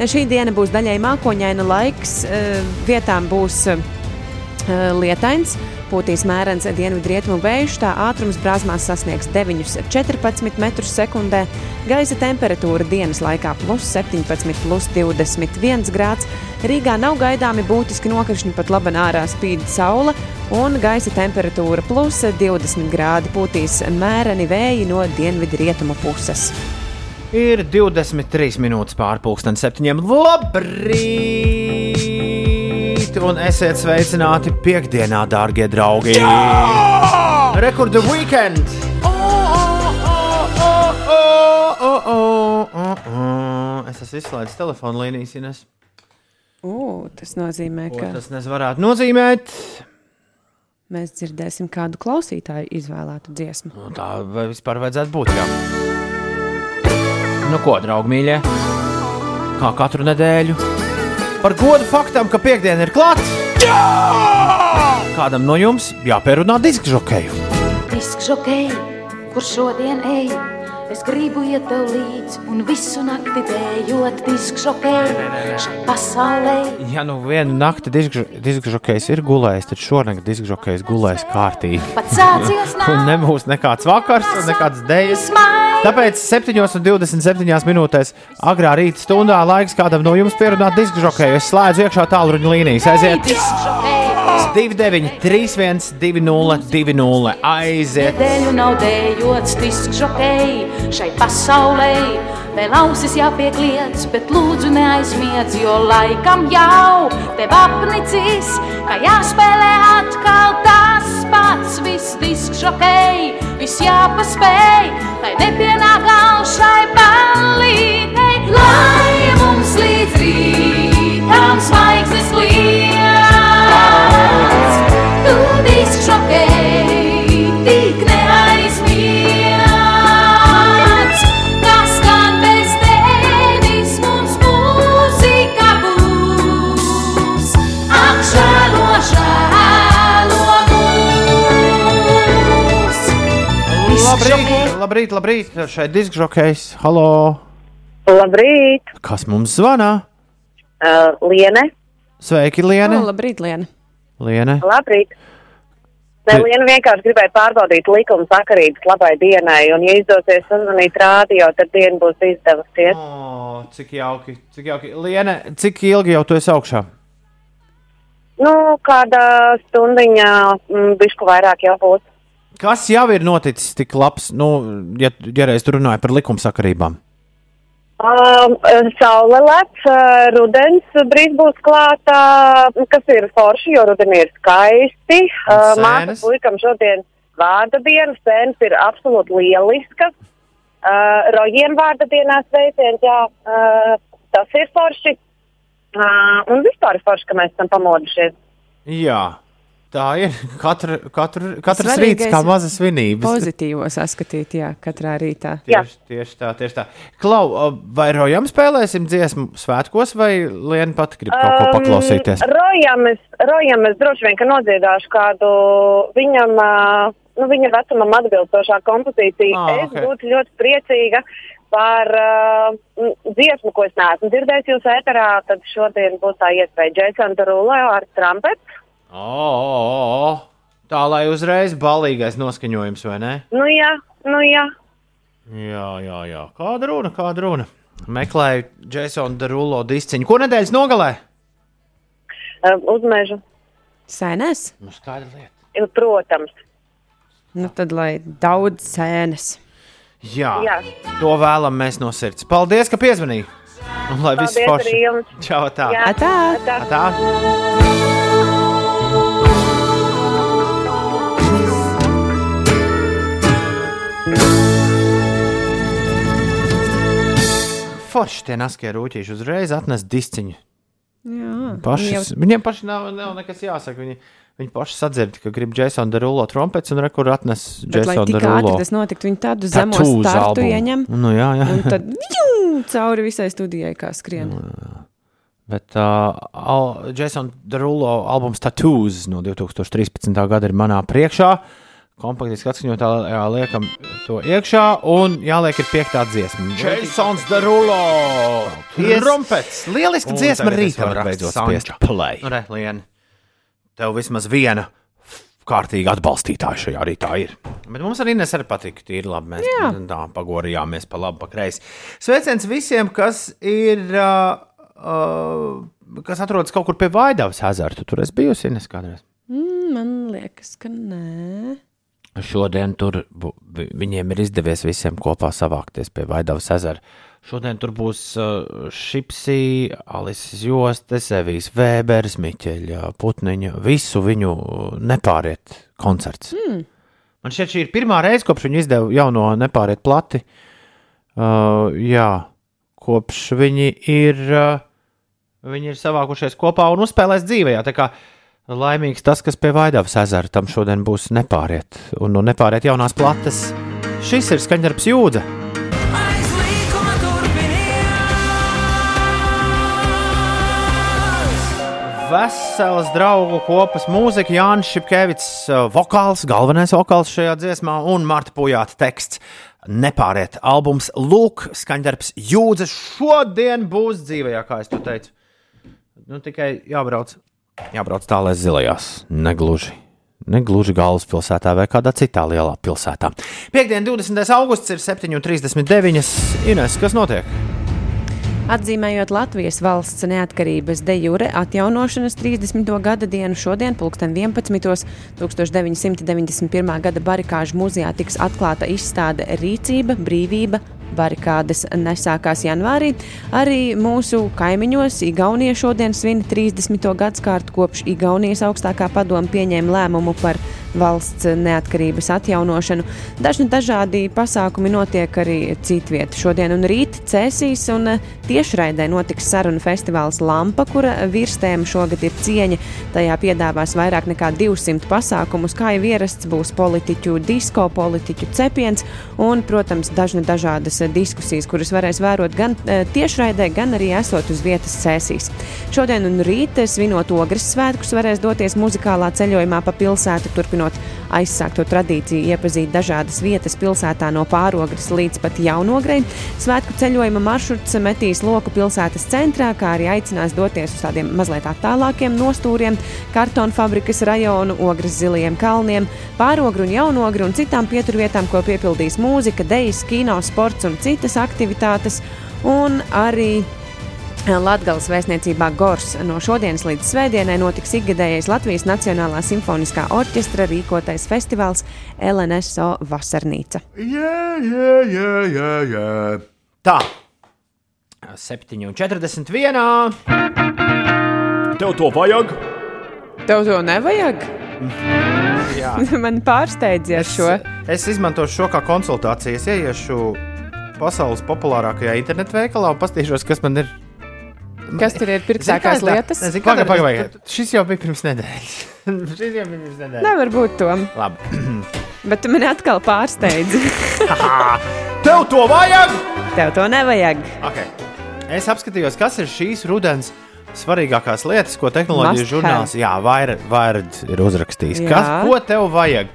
Šī diena būs daļai mākoņaina laiks, eh, vietām būs lietains. Pūtīs mērens dienvidu-rietumu vējš, tā ātrums brāzmās sasniegs 9,14 m2. Gaisa temperatūra dienas laikā plus 17, plus 21 grāds. Rīgā nav gaidāmi būtiski nokrišņi, pat labi ārā spīd saule, un gaisa temperatūra plus 20 grādi pūtīs mēreni vēji no dienvidu-rietumu puses.
Ir 23 minūtes pārpusdienas septiņiem. Labrīt! Un esiet sveicināti piekdienā, dārgie draugi! Rekordu weekend! O, o, o, o, o, o, o, o. Es esmu izslēdzis telefonu līnijas, Ines.
U, tas nozīmē,
Ko
ka
tas nes varētu nozīmēt?
mēs dzirdēsim kādu klausītāju izvēlētu dziesmu.
Nu, tā vai vispār vajadzētu būt. Jā. Nu, ko, draugi, mīļie? Kā katru nedēļu? Par godu faktam, ka piekdiena ir klāta. Kādam no jums jāpierunā disku žokeju.
Disks žokei, kur šodien ej, es gribu iet tev līdzi un visu nakti dējot disks žokei šai pasaulē.
Ja nu vienu nakti disku žokejs ir gulējis, tad šonakt disku žokejs gulēs kārtīgi. Un nebūs nekāds vakars un nekāds dēļas. Tāpēc 7,27 minūtēs agrā rīta stundā laiks kādam no jums pierunāt disku žokeju. Es slēdzu iekšā tālruņa līnijas. Aiziet!
Disks žokei, es
29, 31, 20, 20. Aiziet!
Dēļu nav dējots disks žokei šai pasaulē. Vēl ausis jāpiekliedz, bet lūdzu neaizmiedz, jo laikam jau tev apnicis, ka jāspēlē atkal tas pats. Viss disks žokei, viss jāpaspēj, lai nepienāk gals šai ballītei. Lai mums līdz
Labrīt, labrīt! Šeit diskžokejs. Halo!
Labrīt,
Kas mums zvana?
uh, Liene.
Sveiki, Liene!
labrīt, Liena.
Liene.
Labrīt. Nē, Liena vienkārši gribēja pārbaudīt likuma sakarības labai dienai, un, ja izdosies sazvanīt rādio, tad diena būs izdevusies.
O, cik jauki, cik jauki. Liene, cik ilgi jau tu esi augšā?
Nu, kāda stundiņa, mm, bišku vairāk jau būs.
Kas jau ir noticis tik labs, nu, ja, ja reiz tu runāji par likumsakarībām?
Um, saule lec, uh, rudens drīz būs klāta, kas ir forši, jo rudenī ir skaisti. Uh, Māte
sēnes?
puikam šodien vārda diena, sēnes ir absolūti lieliskas. Uh, rojiem vārda dienā sveiciens, jā, uh, tas ir forši. Uh, un vispār ir forši, ka mēs esam pamodušies.
Jā, tā ir. Katra, katra, katrs rīts kā maza svinības.
Pozitīvo saskatīt, jā, katrā rītā.
Tieši, tieši tā, tieši tā. Klau, vai rojam spēlēsim dziesmu svētkos, vai Liena pati grib kaut ko paklausīties?
Um, Rojam es, rojam es droši vien, ka nodziedāšu kādu viņam, uh, nu, viņa vecumam atbilstošā kompozīciju.
Ah,
es
ok.
būtu ļoti priecīga par uh, dziesmu, ko es neesmu dzirdējis jūsu ēterā, tad šodien būs tā iespēja Jason Derulo ar trampeti.
O, o, o, o. Tā lai uzreiz balīgais noskaņojums, vai ne?
Nu jā, nu jā.
Jā, jā, jā. Kāda runa, kāda runa? Meklēju Jasonu Derulo disciņu. Ko nedēļas nogalē?
Uh, uzmežu,
Sēnēs?
Nu, skaidra lieta.
protams.
Nu, tad lai daudz sēnes.
Jā,
Jā.
to vēlam mēs no sirds. Paldies, ka piezvanīji! Un lai viss
Paldies
forši! Čau, tā!
Jā.
Atā!
Tā.
tā. Forši tie naskie rūtīši uzreiz atnes disciņu.
Jā,
Paši,
jau
Viņiem pašiem nav, nav nekas jāsaka. Viņi, viņi paši sadzird, ka grib Jasona Derulo trompets un rekur atnes
Bet, lai
Jasona
tik ātri
Derulo.
tas notiktu, viņi tādu zemo startu ieņem.
Nu, jā, jā.
Un tad vjum, cauri visai studijai kā skrien.
Bet uh, al, Jason Derulo albums Tattoos no 2013. gada ir manā priekšā. Kompaktiski atskaņotā jā, liekam to iekšā un jāliek ir piektā dziesma. Jasons Derulo! Trompets! Lieliski
Un
dziesma var
beidzot spiest play.
Nu, re, Lien, tev vismaz viena kārtīga atbalstītāja šajā rītā ir. Bet mums arī nes arī patīk, tīri labi. Mēs
Jā.
tā pagorijāmies pa labi, pa kreisi. Sveiciens visiem, kas ir. Uh, uh, kas atrodas kaut kur pie Vaidavas ezera. Tu tur esi bijusi Ines kādreiz.
Mm, man liekas, ka nē.
Šodien tur viņiem ir izdevies visiem kopā savākties pie Vaidavas ezera. Šodien tur būs uh, Šipsī, Alises Jostes, Evijas Vēberis, Miķeļa Putniņa. Visu viņu nepāriet koncerts.
Mm.
Man šķiet, šī ir pirmā reize, kopš viņi izdeva jauno nepāriet plati. Uh, jā, kopš viņi ir, uh, viņi ir savākušies kopā un uzspēlēs dzīvē. Tā kā laimīgs tas, kas pie Vaidavas ezera tam šodien būs nepāriet. Un no nepāriet jaunās plates. Šis ir skaņdarbs jūdze. Veselas draugu kopas mūzika, Jānis Šepkevits, vokāls, galvenais vokāls šajā dziesmā, un Marta Pujāta teksts. Nepāriet, albums Lūk, skaņdarbs jūdzes šodien būs dzīvē, kā es to teicu. Nu, tikai jābrauc, jābrauc tālāk zilajās, negluži. Negluži galvaspilsētā vai kādā citā lielā pilsētā. Piektdien, 20. augusts ir 7,39. Ines, kas notiek?
Atzīmējot Latvijas valsts neatkarības de jure atjaunošanas 30. gada dienu, šodien, 2011. 1991. gada barikāžu muzejā tiks atklāta izstāde Rīcība, brīvība, barikādes nesākās janvārī. Arī mūsu kaimiņos Igaunija šodien svin 30. gadsimtu kopš Igaunijas augstākā padoma pieņēma lēmumu par valsts neatkarības atjaunošanu. Dažni dažādi pasākumi notiek arī citviet. Šodien un rīt Cēsīs un tiešraidē notiks sarunu festivāls Lampa, kura virstēma šogad ir cieņa. Tajā piedāvās vairāk nekā 200 pasākumus, kā jau ierasts būs politiķu disko, politiķu cepiens un, protams, dažni dažādas diskusijas, kuras varēs vērot gan eh, tiešraidē, gan arī esot uz vietas Cēsīs. Šodien un rīt svinot ogres svētkus varēs doties muzikālā ceļojumā pa pilsētu, turpinot aizsākto tradīciju iepazīt dažādas vietas pilsētā no pārogres līdz pat jaunogrei. Svētku ceļojuma maršruts metīs loku pilsētas centrā, kā arī aicinās doties uz tādiem mazliet attālākiem nostūriem, kartonu fabrikas rajonu, ogres zilajiem kalniem, pārogru un jaunogru un citām pieturvietām, ko piepildīs mūzika, dejas, kino, sports un citas aktivitātes. Un arī Latvijas vēstniecībā Gors no šodienas līdz svētdienai notiks ikgadējais Latvijas Nacionālā simfoniskā orķestra rīkotais festivāls LNSO Vasarnīca.
Jā, jā, jā, jā, jā. Tā, 7,41. Tev to vajag?
Tev to nevajag?
Jā.
Man pārsteidz ar šo.
Es izmantošu šo kā konsultāciju. Es ieiešu pasaules populārākajā internetu veikalā un paskatīšos, kas man ir.
Kas tur ir pirktākās lietas?
Nezinu, kāda ir. Šis jau bija pirms nedēļas. Šis jau bija pirms nedēļas.
Nevar būt to.
Labi.
Bet tu mani atkal pārsteidzi.
Tev to vajag!
Tev to nevajag.
Okay. Es apskatījos, kas ir šīs rudens svarīgākās lietas, ko tehnoloģiju
Must
žurnāls jā, vairāk vair ir uzrakstījis.
Jā.
Kas, ko tev vajag?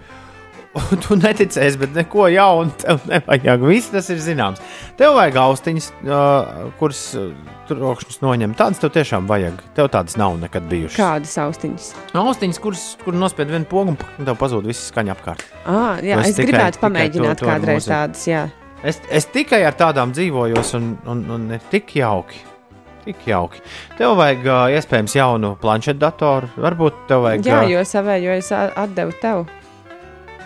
Tu neticēsi, bet neko jaunu tev nevajag. Viss tas ir zināms. Tev vajag austiņas, uh, kuras uh, trokšņus noņem. Tādas tev tiešām vajag. Tev tādas nav nekad bijušas.
Kādas austiņas?
Austiņas, kuras kur nospied vienu pogu un tev pazūd viss skaņa apkārt.
Ah, jā,
Es
es, es
tikai-
gribētu
tikai
pamēģināt
to- to
kādreiz
mūziku.
tādas. Jā.
Es, es tikai ar tādām dzīvojos, un, un, un ir tik jauki. Tik jauki. Tev vajag uh, iespējams jaunu planšetdatoru. Varbūt tev vajag.
jā, jo savējo es atdevu tev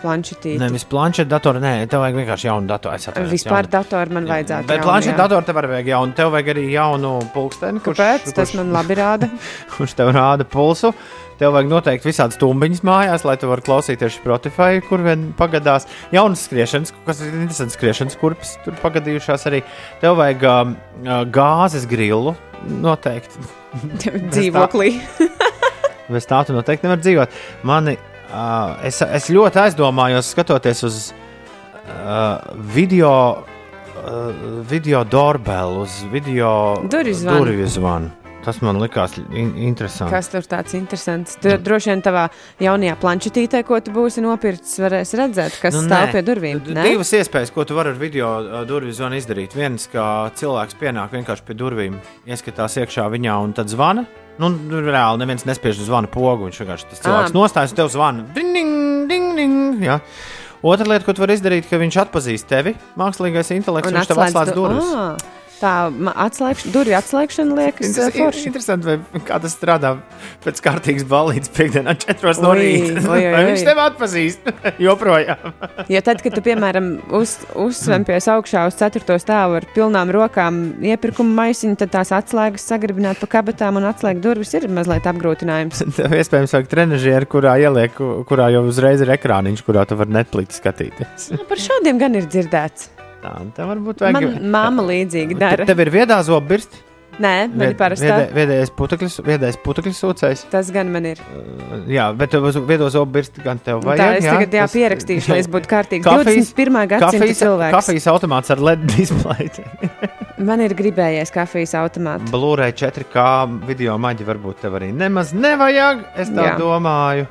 planšetīti.
Nevis planšetdatoru, nē, tev vajag vienkārši jaunu datoru. Es atvainojos,
Vispār
jaunu.
datoru man vajadzētu.
Bet planšetdatoru tev vajag jaunu. Tev vajag arī jaunu pulksteni.
Kāpēc? Tas man labi rāda.
kurš tev rāda pulsu. Tev vajag noteikti visādas stumbiņas mājās, lai tu varētu klausīties Spotify, kur vien pagadās. Jaunas skriešanas, kas ir interesants skriešanas kurpes, tur pagadījušās arī. Tev vajag um, uh, gāzes grilu. Noteikti.
Dzīvoklī.
Bez tā tu noteikti nevar dzīvot. Mani, uh, es, es ļoti aizdomājos, skatoties uz uh, video, uh, video doorbell, uz video
Durvju zvanu.
Tas man likās in interesanti.
Kas tur tāds interesants? Tur droši vien tavā jaunajā planšetītē, ko tu būsi nopircis, varēs redzēt, kas nu, stāv
nē.
pie durvīm. Nē?
Divas iespējas, ko tu vari ar video uh, durvju zvanu izdarīt. Viens, ka cilvēks pienāk vienkārši pie durvīm, ieskatās iekšā viņā un tad zvana. Nu, reāli neviens nespiež uz zvana pogu. Viņš vienkārši tas cilvēks
Ā.
nostājas tev zvana. Ding, ding, ding, ding, jā. Otra lieta, ko tu vari izdarīt, ka viņš atpazīst tevi, mākslīgais intelekts, un viņš tev atslēdz
du-
durvis.
Ā, Tā ma- atslēgš, durvju atslēgšana liekas
Inter-
eh, forši.
Interesanti, kā tas strādā pēc kārtīgas balīdzes piekdienā, 4 no rīta. Vai viņš tevi atpazīst joprojām?
Jo tad, kad tu, piemēram, uz, uzsvempies augšā uz ceturto stāvu ar pilnām rokām iepirkuma maisiņu, tad tās atslēgas sagribināt pa kabatām un atslēgt durvis ir mazliet apgrūtinājums.
Tev iespējams vajag trenižieri, kurā ieliek, kurā jau uzreiz ir ekrāniņš, kurā tu vari Netflix skatīties.
Nu, par šādiem gan ir dzirdēts.
Tā, tā varbūt vajag.
Man māma līdzīgi dara.
Te- Tev ir viedā zobirsts,
Nē, man ir parastā.
viedējais putekļs, viedējais putekļs sūcējs.
Tas gan man ir.
Jā, bet tev uz viedo zobirsts gan tev
Tā
vajag.
es
jā,
tagad jā,
tas-
pierakstīšu, lai es būtu kārtīgs.
Kafijas-
21. gadsimta cilvēks.
kafijas automāts ar LED displeju.
Man ir gribējies kafijas automātu.
Blu-ray 4K video maģi varbūt tev arī nemaz nevajag. Es tā
Jā.
domāju.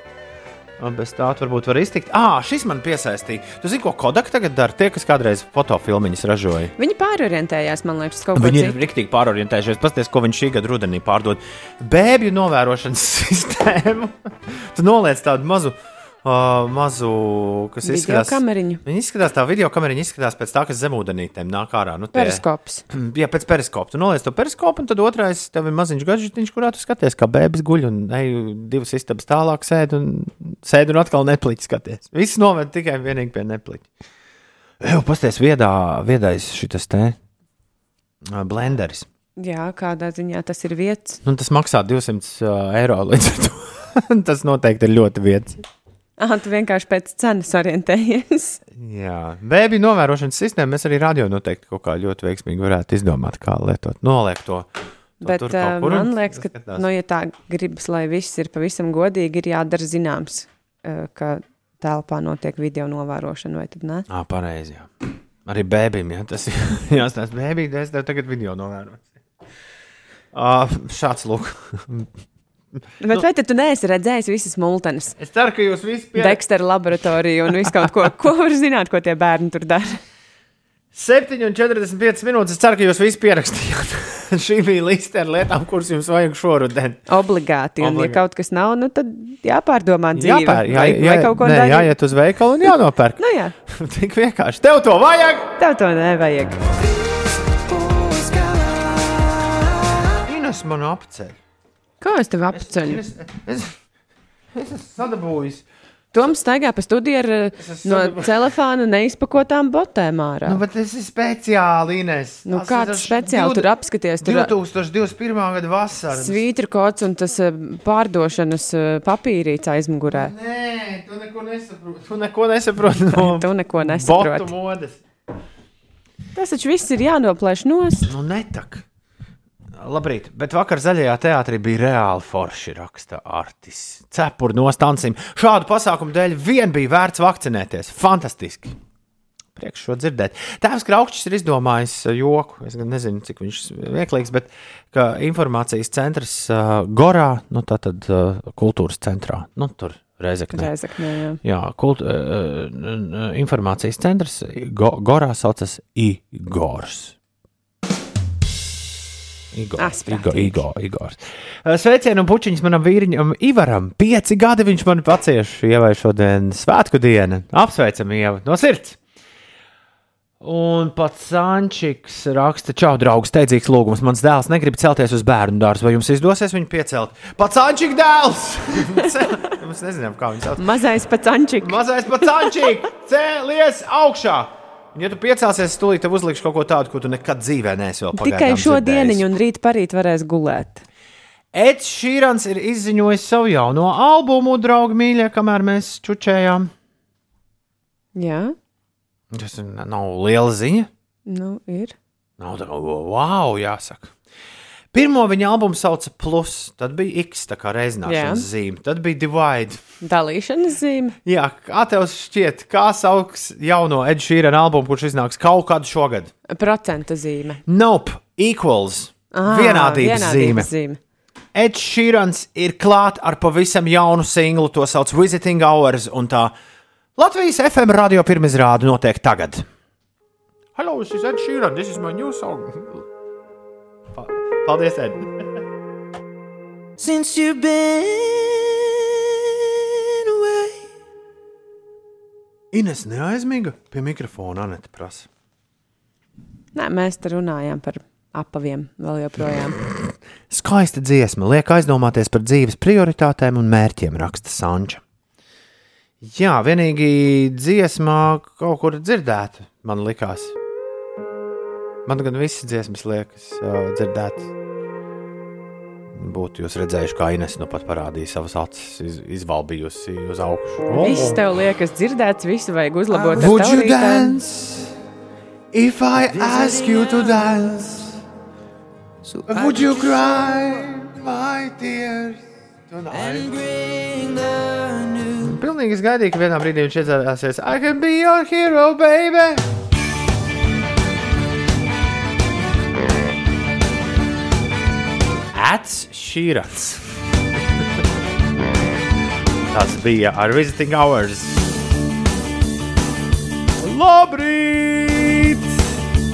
Un bez tā varbūt var iztikt. Ah, šis man piesaistīja. Tu zini, ko Kodak tagad dara? Tie, kas kādreiz fotofilmiņas ražoja.
Viņi pārorientējās, man liekas, kaut ko
Viņi ir rīktīgi pārorientējušies. Paskaties, ko viņš šī gada rudenī pārdod. Bēbju novērošanas sistēmu. tu noliec tādu mazu uh, mazu, kas
Video
izskatās.
kameriņu.
Viņi izskatās, tā video kamera izskatās pēc tā, kas zemūdenītēm nāk ārā. Nu, tie-
Periskops.
Jā, pēc periskopa. Tu noliec to periskopu, un tad otrais tev ir maziņš gadžetiņš, kurā tu skaties, kā bērns guļ un ej divas istabas tālāk sēd un sēd un atkal nepliķi skaties. Viss noved tikai un vienīgi pie nepliķa. Jau pasties viedā, viedais šitas te blenderis.
Jā, kādā ziņā tas ir vietas.
Nu, tas maksā 200 uh, eiro līdz ar to. tas noteikti ir ļoti vietas.
Ah, tu vienkārši pēc cenas orientējies.
Jā, bērnu novērošanas sistēmu mēs arī radio noteikti kaut kā ļoti veiksmīgi varētu izdomāt, kā lietot. Noliek to. to
Bet
kaut kur
man liekas, ka,
skatās.
nu, ja tā gribas, lai viss ir pavisam godīgi, ir jādara zināms, uh, ka telpā notiek video novērošana, vai tad ne?
Ā, pareizi. Jā. Arī bērnam, ja tas ir jāstāsta bērnam, es tev tagad video novēroju. Uh, šāds lūk.
Bet nu, vai tad tu neesi redzējis visas multenes?
Es ceru, ka jūs visi pie...
Dexter laboratoriju un visu kaut ko, ko var zināt, ko tie bērni tur dara.
7,45 minūtes. Es ceru, ka jūs visi pierakstījāt. Šī bija liste ar lietām, kuras jums vajag šoruden.
Obligāti. Un,
Obligāti.
ja kaut kas nav, nu, tad jāpārdomā dzīve.
Jāpēr, jā,
vai,
jā,
vai kaut ko
nē,
darīt.
jāiet uz veikalu un jānopērk.
Nu, jā,
Tik vienkārši. Tev to vajag!
tev to nevajag.
Ines man apceļ.
Kā es tevi apceļu?
Es, es, es esmu sadabūjis.
Toms staigā pa studiju ar
esmu
no telefona neizpakotām botēm ārā.
Nu, bet tas ir speciāli, Ines.
Nu,
Tas
kāds speciāli tur apskaties? Tur
2021. gada vasarā.
svītru kods un tas eh, pārdošanas eh, papīrīts aizmugurē.
Nē, tu neko nesaproti. Tu neko nesaproti no
Tu neko nesaproti.
modes.
Tas taču viss ir jānoplēš nos.
Nu, netak. Labrīt, bet vakar zaļajā teātrī bija reāli forši raksta Artis. Cepuri no stancīm. Šādu pasākumu dēļ vien bija vērts vakcinēties. Fantastiski! Priekš šo dzirdēt. Tēvs Kraukšķis ir izdomājis uh, joku. Es gan nezinu, cik viņš ir vieglīgs, bet ka informācijas centrs uh, Gorā, nu tā tad uh, kultūras centrā, nu tur Reizeknē.
Reizeknē, jā.
Jā, kult, uh, uh, informācijas centrs Go, Gorā saucas Igors. Igor,
Ah,
Igor, Igor, Igors. Uh, Sveicienu un pučiņus manam vīriņam Ivaram. Pieci gadi viņš man pacieš, ievai šodien svētku diena. Apsveicam, Ieva, no sirds! Un pats Sančiks raksta, čau, draugs, steidzīgs lūgums. Mans dēls negrib celties uz bērnu dārzu. Vai jums izdosies viņu piecelt? Pats Sančiks dēls! Mēs nezinām, kā viņš sauc.
Mazais pacančik.
Mazais pats Sančiks! Cēlies augšā! Un, ja tu piecelsies, tūlīt tev uzlikšu kaut ko tādu, ko tu nekad dzīvē neesi vēl pagaidām
Tikai šo
dzirdējis.
dienu un rīt parīt varēs gulēt.
Eds Šīrans ir izziņojis savu jauno albumu, draugi mīļie, kamēr mēs čučējām.
Jā,
Tas nav liela ziņa.
nu ir.
Nav tā, wow, jāsaka. Pirmo viņa albumu sauca Plus, tad bija X, tā kā
Jā.
reizināšanas zīme, tad bija Divide.
Dalīšanas zīme.
Jā, kā tev šķiet, kā sauks jauno Ed Šīrana albumu, kurš iznāks kaut kādu šogad?
Procenta zīme.
Nope, equals.
Ah,
vienādības, vienādības zīme.
zīme.
Ed Šīrans ir klāt ar pavisam jaunu singlu, to sauc Visiting Hours, un tā Latvijas FM radio pirmizrāde notiek tagad. Hello, this is Ed Sheeran, this is my new song. Pa- Paldies, Ed!
Since you've been away.
Ines neaizmiga pie mikrofona, Anita prasa.
Nē, mēs te runājām par apaviem vēl joprojām.
Skaista dziesma liek aizdomāties par dzīves prioritātēm un mērķiem, raksta Sanča. Jā, vienīgi dziesmā kaut kur dzirdēta, man likās. Man gan visas dziesmas liekas uh, dzirdētas. Būtu jūs redzējuši, kā Ines nu pat parādīja savas acis, iz, izvalbījusi uz augšu.
Viss tev liekas dzirdēts, visu vajag uzlabot. ar
Would you dance if I ask you to dance? Would you cry my tears? Pilnīgi es gaidīju, ka vienā brīdī viņš iedzērāsies. I can be your hero, baby! Ats Šīrats. Tas bija ar Visiting Hours. Labrīt!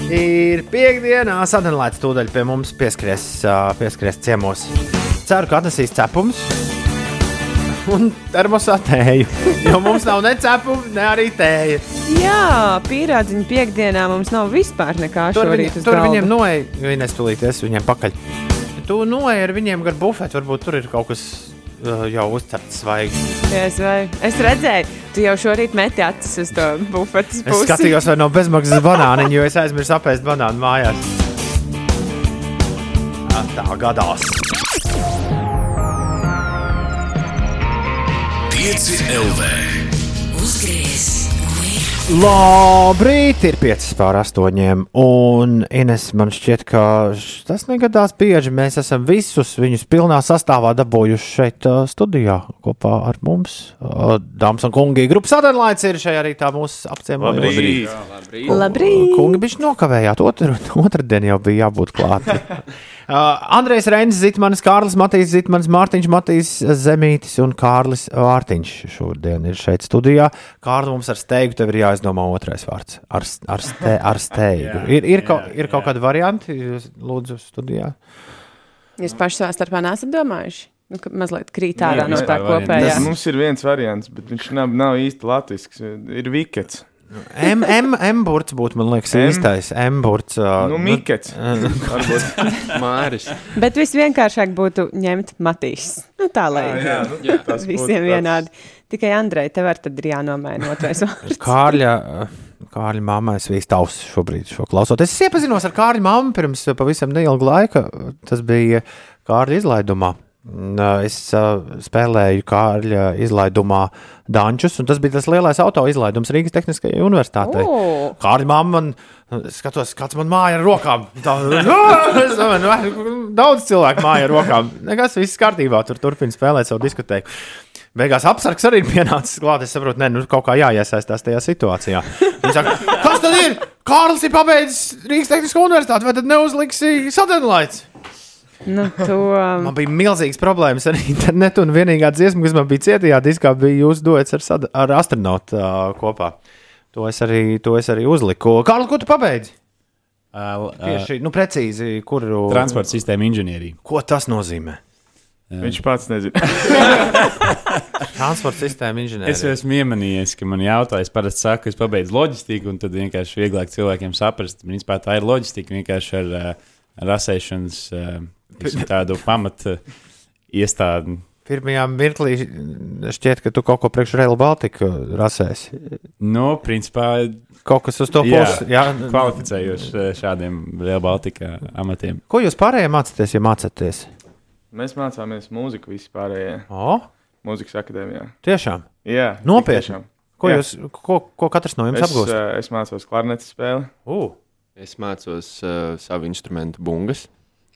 Ir piekdiena, sadalīts tūdaļ pie mums pieskries, ā, pieskries ciemos. Ceru, ka atnesīs cepums. un termosatēju. Jo mums nav ne cepuma, ne arī tēja.
Jā, pierādziņu piekdienā mums nav vispār nekā
Tur,
šorīt
viņi,
uz
tur viņiem noeja, viņi stulīt, es viņiem pakaļ. Tu noeja ar viņiem gar bufetu, varbūt tur ir kaut kas uh, jau uzcepts svaigi.
Es, vai, es redzēju, tu jau šorīt meti acis uz to bufetes
Es
pusi.
skatījos, vai nav bezmaksas banāniņu, jo es aizmirsu apēst banānu mājās. Jā, Tā gadās.
5 LV.
Labrīt, ir 5 pār 8. Un Ines, man šķiet, ka tas negadās bieži. Mēs esam visus viņus pilnā sastāvā dabūjuši šeit studijā kopā ar mums. Dāmas un kungi, grupas sadarbības ir šajā rītā mūsu apciemojumā.
Labrīt!
Kungi bišķi nokavējāt, otru, otrdien jau bija jābūt klātam. Uh, Andrejs Reinis, Zitmanis, Kārlis Matīs, Zitmanis, Mārtiņš Matīs, Zemītis un Kārlis Vārtiņš šodien ir šeit studijā. Kārlis mums ar steigu tev ir jāizdomā otrais vārds. Ar, s- ar, ste, ar steigu. Ir, ir, kaut, ir kaut kādi varianti, lūdzu, studijā.
Jūs paši savā starpā nesat domājuši? Nu, mazliet krīt ārā no tā kopējā.
Tas mums ir viens variants, bet viņš nav, nav īsti latviešu. Ir vikets.
M, M, M burts būtu, man liekas,
M.
īstais. M burts. Uh,
Nu, mikets. Varbūt.
Māris.
Bet visvienkāršāk būtu ņemt matīs. Nu, tā lai
Ah, jā, nu, tas būtu
visiem
tāds-
vienādi. Tikai Andrei, tev ar tad ir jānomaina otrais vārds.
Kārļa, Kārļa mammai svīst ausis šobrīd, šo klausoties. Es iepazinos ar Kārļa mammu pirms pavisam neilga laika. Tas bija Kārļa izlaidumā. Es spēlēju Kārļa izlaidumā Dančus, un tas bija tas lielais auto izlaidums Rīgas Tehniskajai Universitātei.
O!
Kārļa mamma man skatos, kāds man māja ar rokām. Tā, nu, daudz cilvēku māja ar rokām. Nekas, viss kārtībā, tur turpina spēlēt savu diskotēku. Beigās apsargs arī ir pienācis klāt. Es saprotu, ka nu, kaut kā jāiesaistās tajā situācijā. Viņi saka, kas tad ir? Kārlis ir pabeidzis Rīgas Tehnisko universitāti, vai tad neuzliksi satelīts?
Nu, to, um,
Man bija milzīgas problēmas ar internetu, un vienīgā dziesma, kas man bija cietajā diskā, bija jūsu duets ar, sad- ar astronautu uh, kopā. To es, arī, to es arī uzliku. Kārlis, ko tu pabeidzi?
Uh,
Tieši, nu, precīzi, kuru
Transporta sistēma inženierija.
Ko tas nozīmē?
Viņš pats nezina.
Transporta sistēma
Es
inženieris.
esmu iemanījies, ka man jautā, es parasti saku, ka es pabeidzu loģistiku, un tad vienkārši vieglāk cilvēkiem saprast. Principā tā ir loģistika vienkārši ar uh, rasēšanas uh, tiksim, tādu pamatu iestādi.
Pirmajā mirklī šķiet, ka tu kaut ko priekš Rail Baltica rasēsi.
Nu, principā,
Kaut kas uz to
jā,
pusi. Jā,
kvalificējoši uh, šādiem Real Baltica amatiem.
Ko jūs pārējie mācāties, ja mācāties?
Mēs mācāmies mūziku vispārējā
O,
mūzikas akadēmijā.
tiešām.
Jā,
Nopietni?
tiešām.
Ko,
Jā.
jūs, ko, ko katrs no jums
Es,
apgūst?
uh, es mācos klarnetes spēli.
Uh,
Es mācos uh, savu instrumentu bungas.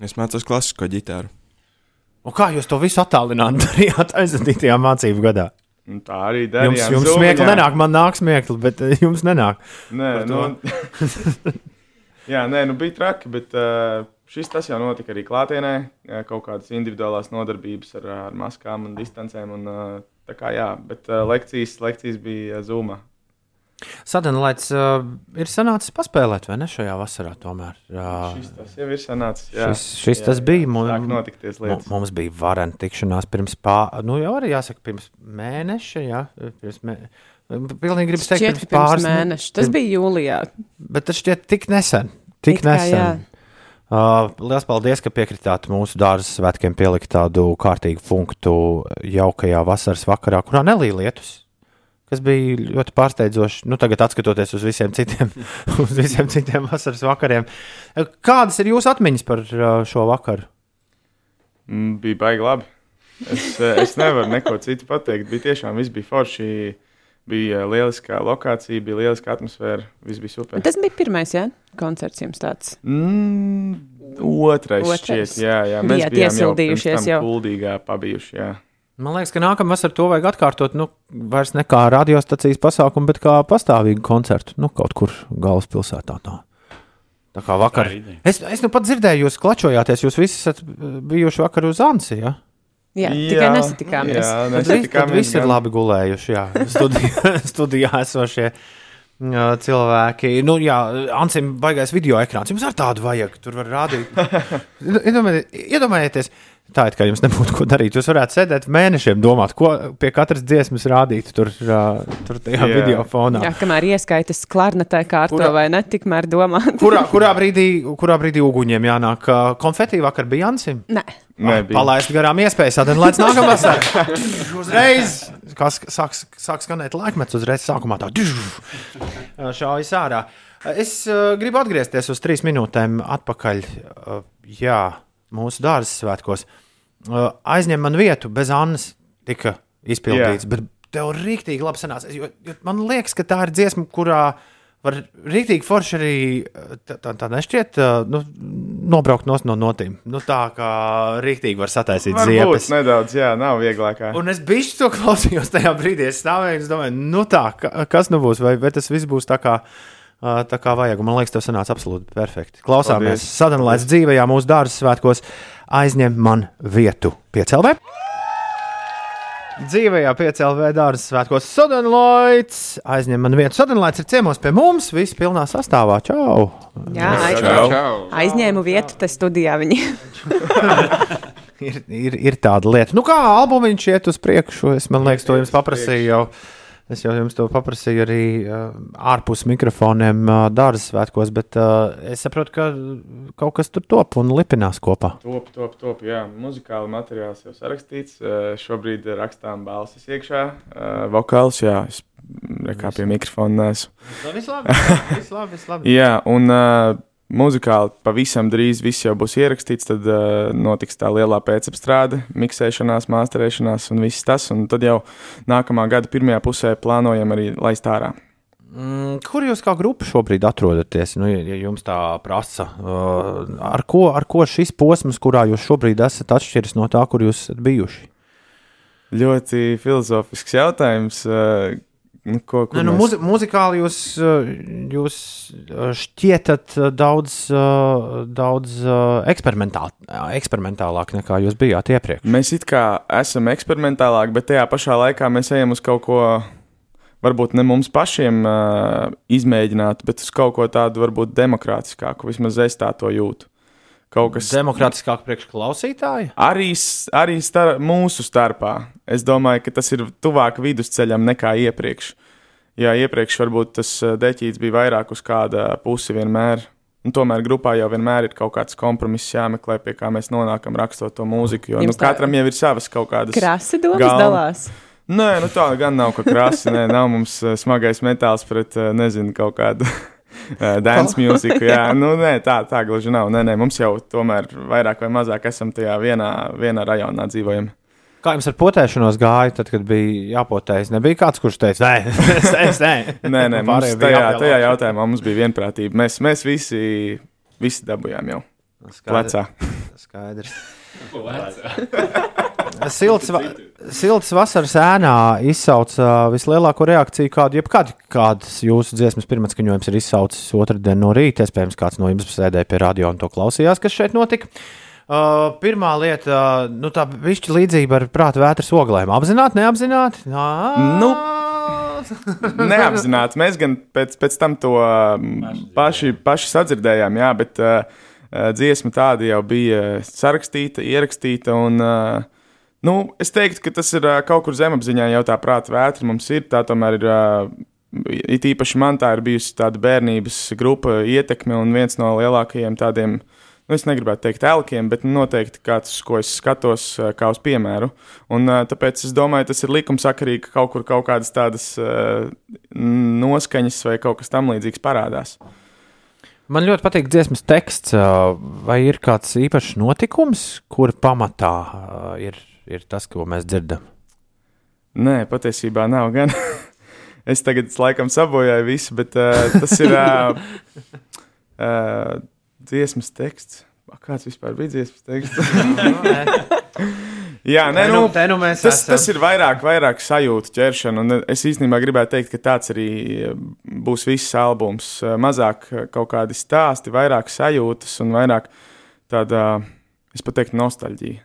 Es mācos klasisko ģitāru.
un kā jūs to visu attālināt darījāt aizvadītajā mācību gadā?
Un tā arī
Jums,
darījām.
jums
Zoomiņā.
smieklīgi nenāk, man nāk smieklīgi, bet eh, jums nenāk.
Nē, nu, jā, nē, nu bija traki, bet uh, šis tas jau notika arī klātienē. jā, Kaut kādas individuālās nodarbības ar, ar maskām un distancēm. Un, tā kā jā, bet lekcijas, lekcijas bija uh,
Sadenlaits uh, ir sanācis paspēlēt, vai ne šajā vasarā tomēr? Uh,
Šis tas jau ir sanācis. Jā,
šis, šis
jā,
tas
jā,
bija. Mums,
Sāk notikties lietas.
mums bija varena tikšanās pirms pāris, nu jau arī jāsaka, pirms mēneša. Jā, pirms mē... Pilnīgi gribas teikt,
ka pirms
pāris
mēneša. Tas bija jūlijā.
Bet tas šķiet tik nesen. Tik
It kā jā.
nesen. Uh, Lielas paldies, ka piekritāt mūsu dārza svētkiem pielikt tādu kārtīgu punktu jaukajā vasaras vakarā, kurā nelīja lietus. Kas bija ļoti pārsteidzoši. Nu, tagad, skatoties uz visiem citiem, uz visiem citiem vasaras vakariem, kādas ir jūsu atmiņas par uh, šo vakaru?
Mm, bija baigi labi. Es, eh, es nevaru neko citu pateikt. Bija tiešām viss bija forši. Bija lieliska lokācija, bija lieliska atmosfēra. Viss bija super.
Tas bija pirmais, jā, koncerts jums tāds.
Mm, otrais,
Otrais.
šķiet, jā, jā. Mēs
Bijāt
bijām jau
iesildījušies
pirms tam
jau.
Jā.
Man liekas, ka nākamā vasarā to vajag atkārtot. Nu, vairs ne kā radiostacijas pasākumu, bet kā pastāvīgu koncertu. Nu, kaut kur galvaspilsētā. Tā. Tā kā vakar.
Tā.
Es, es nu pat dzirdēju, jūs klačojāties. Jūs visi esat bijuši vakar uz Ansi. Ja?
Jā, tikai nesatikāmies.
Jā, nesatikāmies
visi ir labi gulējuši. Jā, studijā, studijā esošie jā, cilvēki. Nu, jā, Ansim, baigais video ekrāns. Jums ar tādu vajag. Tur var rādīt. Iedomājieties, iedomājieties Tā it kā jums nebūtu ko darīt. Jūs varētu sēdēt mēnešiem, domāt, ko pie katras dziesmas rādīt tur, uh, tur tajā
Jā.
video fonā.
Jā, kamēr ieskaitas klarnetē kārto
Kurā-
vai ne, tikmēr domā.
Kurā, kurā, brīdī, kurā brīdī uguņiem jānāk? Uh, Konfeti vakar bija Jansim.
Nē.
Nebija.
Palaist garām iespējas, tad lēc nākamā vasarā. uzreiz, kas sāks, sāks skanēt laikmets, uzreiz sākumā tā šaujas ārā. Es uh, gribu atgriezties uz trīs minūtēm atpakaļ. Uh, jā, mūsu dārza svētkos. Uh, aizņem man vietu, bez Annas tika izpildīts. Bet tev rīktīgi labi sanāca. Jo, jo man liekas, ka tā ir dziesma, kurā var rīktīgi forši arī uh, tā, tā, tā nešķiet, uh, nu, nobraukt nos no notīm. Nu, tā kā rīktīgi var sataisīt ziepes.
nedaudz, jā, nav vieglākā.
Un es biju to klausījos tajā brīdī. Es stāvēju, un es domāju, nu tā, ka- kas nu būs, vai, vai tas viss būs tā kā. ā, Tā kā vajag, man liekas, tas sanāca absolūti perfekti. Klausāmies, sadalīts dzīvajā mūsu dārza svētkos, aizņem man vietu piecēlē. Dzīvajā piecēlē dārza svētkos Sadalīts aizņem man vietu. Sadalīts ir ciemos pie mums, viss pilnā sastāvā. Čau!
Jā, aiz...
Čau.
aizņēmu vietu te studijā viņi.
ir, ir, ir tāda lieta. Nu, kā albumiņš iet uz priekšu, es man liekas, to jums paprasīju jau. Es jau jums to paprasīju arī uh, ārpus mikrofoniem uh, dārza svētkos, bet uh, es saprotu, ka kaut kas tur top un lipinās kopā.
Top, top, top. Jā, muzikāli materiāls jau sarakstīts. Eh, Šobrīd rakstām balsis iekšā. Eh, Vokāls, jā, es kā pie mikrofona neesmu.
Nu, viss labi, viss labi, viss labi.
Jā, un uh, muzikāli pavisam drīz viss jau būs ierakstīts. Tad uh, notiks tā lielā pēcapstrāde, miksēšanās, māsterēšanās un viss tas. Un tad jau nākamā gada pirmajā pusē plānojam arī laist ārā.
Mm, kur jūs kā grupa šobrīd atrodaties? Nu, ja, ja jums tā prasa, uh, ar, ko, ar ko šis posms, kurā jūs šobrīd esat, atšķiras no tā, kur jūs esat bijuši?
Ļoti filozofisks jautājums. Uh, nu, ko, kur
Ne, nu,
mēs-
muzi muzikāli jūs, uh, jūs uh, šķietat uh, daudz, daudz eksperimentā, eksperimentālāk nekā jūs bijāt iepriekš.
Mēs it kā esam eksperimentālāki, bet tajā pašā laikā mēs ejam uz kaut ko, varbūt ne mums pašiem uh, izmēģināt, bet uz kaut ko tādu varbūt demokrātiskāku. Vismaz es tā to jūtu. Kaut kas
Demokrātiskāk priekš klausītāja?
arī, arī star mūsu starpā. Es domāju, ka tas ir tuvāk vidusceļam nekā iepriekš. Jā, iepriekš varbūt tas deķīts bija vairāk uz kāda pusi vienmēr. Un tomēr grupā jau vienmēr ir kaut kāds kompromiss jāmeklē, pie kā mēs nonākam rakstot to mūziku. Jo nu,
Jums tā-
katram jau ir savas kaut kādas
Krasi domas
galva-
dalās.
Nē, nu tā gan nav, ka krāsa. Nē, nav mums smagais metāls pret, nezinu, kaut kādu dance mūziku. Jā, nu nē, tā, tā gluži nav. Nē, nē, mums jau tomēr vairāk vai mazāk esam tajā vienā, vienā rajonā dzīvojam.
Kā jums ar potēšanos gāja, tad, kad bija jāpotējas? Nebija kāds, kurš teica, nē, es, es nē.
Nē, nē, mums
Pārējie bija
tajā, tajā jautājumā mums bija vienprātība. Mēs, mēs visi, visi dabūjām jau plecā.
Skaidrs. Silts, va silts vasaras ēnā izsauca vislielāko reakciju, kādu jebkad, kādas jūsu dziesmas pirmatskaņojums ir izsaucis otrdien no rīta. Iespējams, kāds no jums sēdēja pie radio un to klausījās, kas šeit notika. Uh, pirmā lieta, uh, nu, tā višķi līdzība ar prāta vētras oglēm. Apzināti, neapzināti? Nā,
Nu, Neapzināti. Mēs gan pēc, pēc tam to um, paši, paši sadzirdējām, jā, bet uh, uh, dziesma tāda jau bija sarakstīta, ierakstīta. Un, uh, nu, es teiktu, ka tas ir kaut kur zemapziņā jau tā prāta vētra mums ir. Tā tomēr ir. It īpaši man tā ir bijusi tāda bērnības grupa ietekme un viens no lielākajiem tādiem, nu, es negribētu teikt, elkiem, bet noteikti kāds, ko es skatos, kā uz piemēru. Un, tāpēc es domāju, tas ir likumsakarīgi, ka kaut kur kaut kādas tādas noskaņas vai kaut kas tamlīdzīgs parādās.
Man ļoti patīk dziesmas teksts. Vai ir kāds īpašs notikums, kur pamatā ir, ir tas, ko mēs dzirdam?
Nē, patiesībā nav gan. es tagad laikam sabojāju visu, bet uh, tas ir uh, uh, dziesmas teksts. Kāds vispār bija dziesmas teksts? Jā, nē, nu,
nu- te nu mēs
tas,
esam.
tas ir vairāk, vairāk sajūta ķeršana. un Es īstenībā gribētu teikt, ka tāds arī būs viss albums. Mazāk kaut kādi stāsti, vairāk sajūtas un vairāk tāda, es pat teiktu, nostalģija.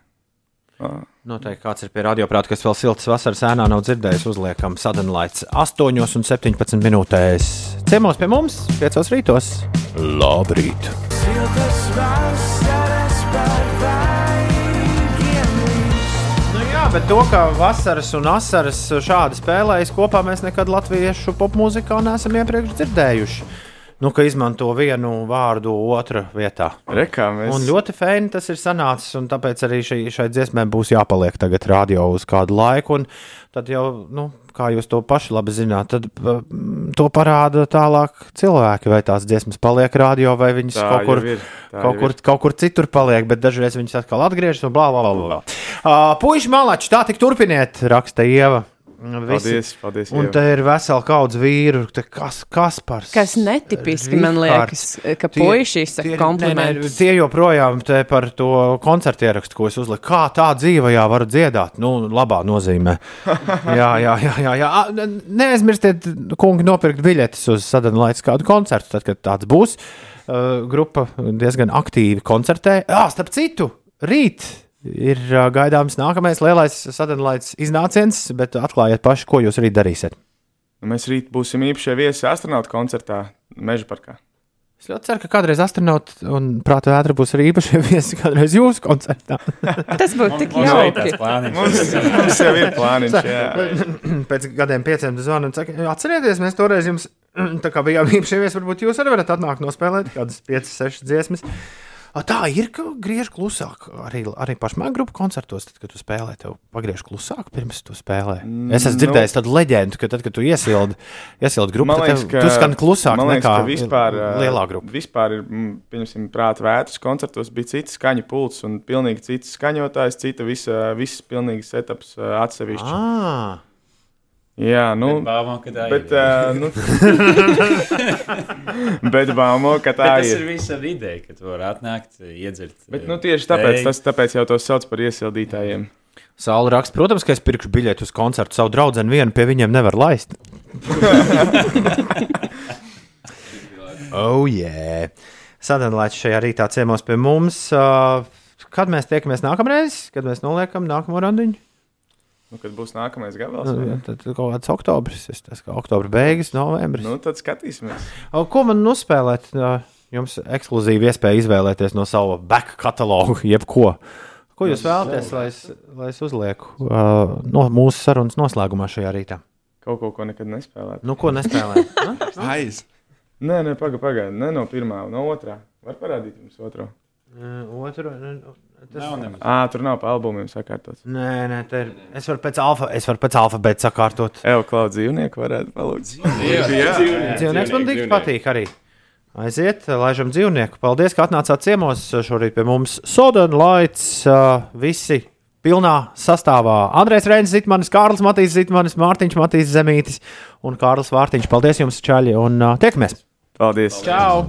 Noteikti kāds ir pie radioprāta, kas vēl siltas vasaras ēnā nav dzirdējis. Uzliekam, sadalīts 8 un 17 minūtēs. Ciemos pie mums, 5 rītos. Labrīt!
Siltas vasaras par vaigiem
bet to, ka vasaras un asaras šādi spēlējas kopā, mēs nekad latviešu popmūzikā neesam iepriekš dzirdējuši. Nu, ka izmanto vienu vārdu otrā vietā.
Rekā mēs.
Un ļoti fēni tas ir sanācis, un tāpēc arī šai, šai dziesmai būs jāpaliek tagad radio uz kādu laiku. un Tad jau, nu, kā jūs to paši labi zināt, tad mm, to parāda tālāk cilvēki. Vai tās dziesmas paliek radio, vai viņas
Tā
kaut kur,
ir,
kaut, kur,
ir.
kaut kur citur paliek, bet dažreiz viņas atkal atgriežas un blā, blā, blā. blā. Uh, Puisši malači, tā tik turpiniet, raksta Ieva.
Paldies, paldies,
Un te ir vesela kaudz vīru, te kas, kas par
Kas netipiski, man liekas, ka puiši izsaka komplimentus.
Tie joprojām te par to koncertu ierakstu, ko es uzliku. Kā tā dzīvajā var dziedāt? Nu, labā nozīmē. jā, jā, jā. jā, jā. Neaizmirstiet, kungi, nopirkt biļetes uz Sadanlaitas kādu koncertu, tad, kad tāds būs. Uh, grupa diezgan aktīvi koncertē. Jā, starp citu, rīt ir gaidāms nākamais lielais Sadanlaitas iznāciens, bet atklājiet paši, ko jūs rīt darīsiet.
Nu, Mēs rīt būsim īpašie viesi astronautu koncertā Meža parkā.
Es ļoti ceru, ka kādreiz astronauts un prāta vētra būs arī īpašie viesi kādreiz jūsu koncertā.
Tas būtu tik
Mums arī
jauki.
Mums, mums jau ir plāniņš. jā.
Pēc gadiem pieciem tu zvani un saki, atcerieties, mēs toreiz jums, tā kā bijām īpašie viesi, varbūt jūs arī varat atnākt nospēlēt kādas 5, 6 dziesmas. Tā ir, ka griež klusāk. Arī, arī pašmā grupu koncertos, tad, kad tu spēlē, tev pagriež klusāk pirms tu spēlē. Es esmu
Nu.
dzirdējis tādu leģendu, ka tad, kad tu iesildi, iesildi grupu, tad
liekas, ka,
tu skan klusāk
liekas,
nekā
vispār, ā,
lielā grupa.
Vispār ir, mm, pieņemsim, prāta vētras koncertos bija cits skaņu pults un pilnīgi cits skaņotājs, cita visa, viss pilnīgi setups ā, atsevišķi.
Ah.
Jā, nu.
Bet baumo, ka tā
bet,
ir.
ā, nu, bet baumo, ka tā
Bet tas
ir.
ir viss ar ideju, ka tu vari atnākt, iedzert.
Bet, nu, tieši tāpēc, tas, tāpēc jau tos sauc par iesildītājiem.
Saula raksta, protams, ka es pirkšu biļeti uz koncertu. Savu draugu vienu pie viņiem nevar laist. oh, yeah. Sadalīts šajā rītā ciemos pie mums. Uh, kad mēs tiekamies nākamreiz, kad mēs noliekam nākamo randiņu?
Nu, kad būs nākamais gabals, vai
Nu,
ne?
tad kaut kāds oktobris, es tas kā oktobra beigas, novembris.
nu, tad skatīsimies.
O, Ko man nospēlēt? Jums ekskluzīva iespēja izvēlēties no sava back kataloga, jebko. Ko jūs vēlaties, lai es, lai es uzlieku uh, no mūsu sarunas noslēgumā šajā rītā?
Kaut ko, ko nekad nespēlēt.
Nu, ko nespēlēt?
Aiz.
Nē, nē, pagaidi, pagaidi. Ne no pirmā, no otrā. Var parādīt jums otro.
Otru, tas
Nav nemaz.
Ā, tur nav pa albumiem sakārtots.
Nē, nē, tā ir. Es varu pēc, alfa, es varu pēc alfabēta sakārtot.
Evo, klauds dzīvnieku varētu palūgt.
Dzīvnieks man tik patīk arī. Aiziet, laižam dzīvnieku. Paldies, ka atnācāt ciemos šorīt pie mums. Sodana Lights, uh, visi pilnā sastāvā. Andrēs Reinis, Zitmanis, Kārlis Matīs, Zitmanis, Mārtiņš Matīs, Zemītis un Kārlis Vārtiņš. Paldies jums, Čaļi, un uh, tiekamies!
Paldies!
Čau!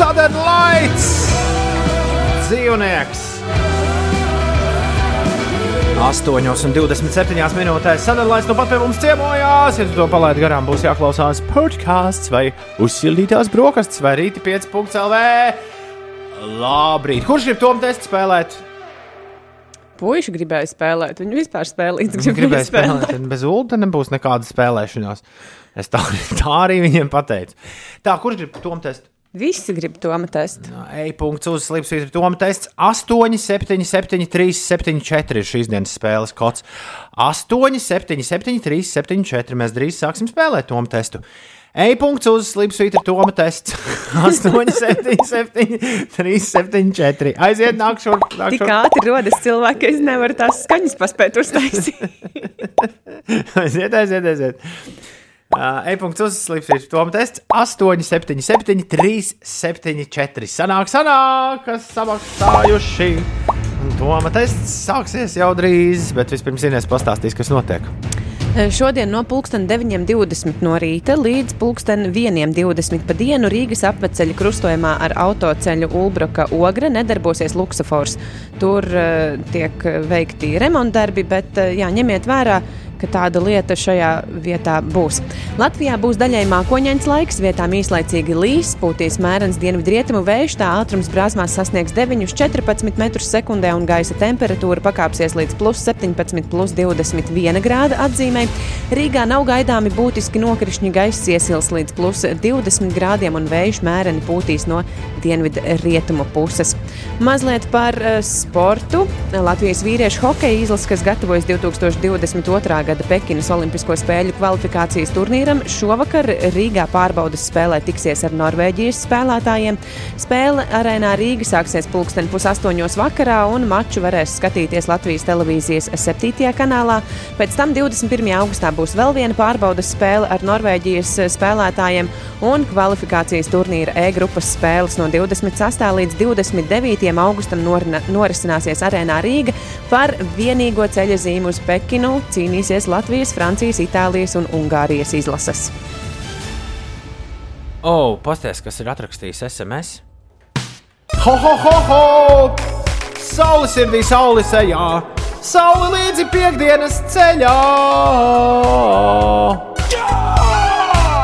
Southern Lights! Dzīvnieks! 8,27 minūtēs sadalījās no pat pie mums ciemojās. Ja tu to palaidi garām, būs jāklausās podkāsts vai uzsildītās brokastis vai rīti 5.CLV. Labrīt! Kurš grib to testu spēlēt?
Puiši gribēja spēlēt, viņi vispār spēlīt.
Viņi gribēja spēlēt, tad bez ULTA nebūs nekādas spēlēšanās. Es tā, tā arī viņiem pateicu. Tā, kurš grib to testu?
Visi grib to testu.
E-punkts uz slīpsvītra Toma tests 8, 7, 7, 3, 7, 4 ir šīs dienas spēles kods. 8, 7, 7, 3, 7, 4. Mēs drīz sāksim spēlēt Toma testu. E-punkts uz slīpsvītra Toma tests 8, 7, 7, 3, 7, 4. Aiziet, nāk šur. Nāk
Tik
šur.
ātri rodas cilvēki, ka es nevaru tās skaņas paspēt uztaisīt.
aiziet, aiziet, aiziet. Uh, E-punkts uz slīpsvītra Toma tests 8, 7, 7, 3, 7, 4. Sanāk, sanāk, kas samaksājuši. Toma tests sāksies jau drīz, bet vispirms Inês pastāstīs, kas notiek.
Šodien no 9.20 no rīta līdz 1.20 pa dienu Rīgas apveceļa krustojumā ar autoceļu Ulbroka Ogre nedarbosies luksofors. Tur uh, tiek veikti remontdarbi, bet uh, jā, ņemiet vērā, ka tāda lieta šajā vietā būs. Latvijā būs daļai mākoņains laiks, vietām īslaicīgi līs, pūtīs mērens dienvidrietumu vējš, tā ātrums brāzmās sasniegs 9,14 m2 un gaisa temperatūra pakāpsies līdz plus 17, plus 21 grāda atzīmē. Rīgā nav gaidāmi būtiski nokrišņi, gaisa iesils līdz plus 20 grādiem un vējš mēreni pūtīs no dienvidrietumu puses. Mazliet par uh, sportu. Latvijas vīriešu hokeja izlase, kas gatavojas 2022. Gada Pekinas Olimpisko spēļu kvalifikācijas turnīram, šovakar Rīgā pārbaudas spēlē tiksies ar Norvēģijas spēlētājiem. Spēle arēnā Rīga sāksies pulksten pusaustoņos vakarā, un maču varēs skatīties Latvijas televīzijas 7. kanālā. Pēc tam 21. augustā būs vēl viena pārbaudas spēle ar Norvēģijas spēlētājiem, un kvalifikācijas turnīra E grupas spēles no 26. līdz 29. augustam norisināsies arēnā Rīga. Par vienīgo ceļa zīmu uz Pekinu cīnīsies Latvijas, Francijas, Itālijas un Ungārijas izlases.
O, oh, pasties, kas ir atrakstījis SMS. Ho, ho, ho, ho! Saule sirdī, saule sejā! Saule līdzi piekdienas ceļā!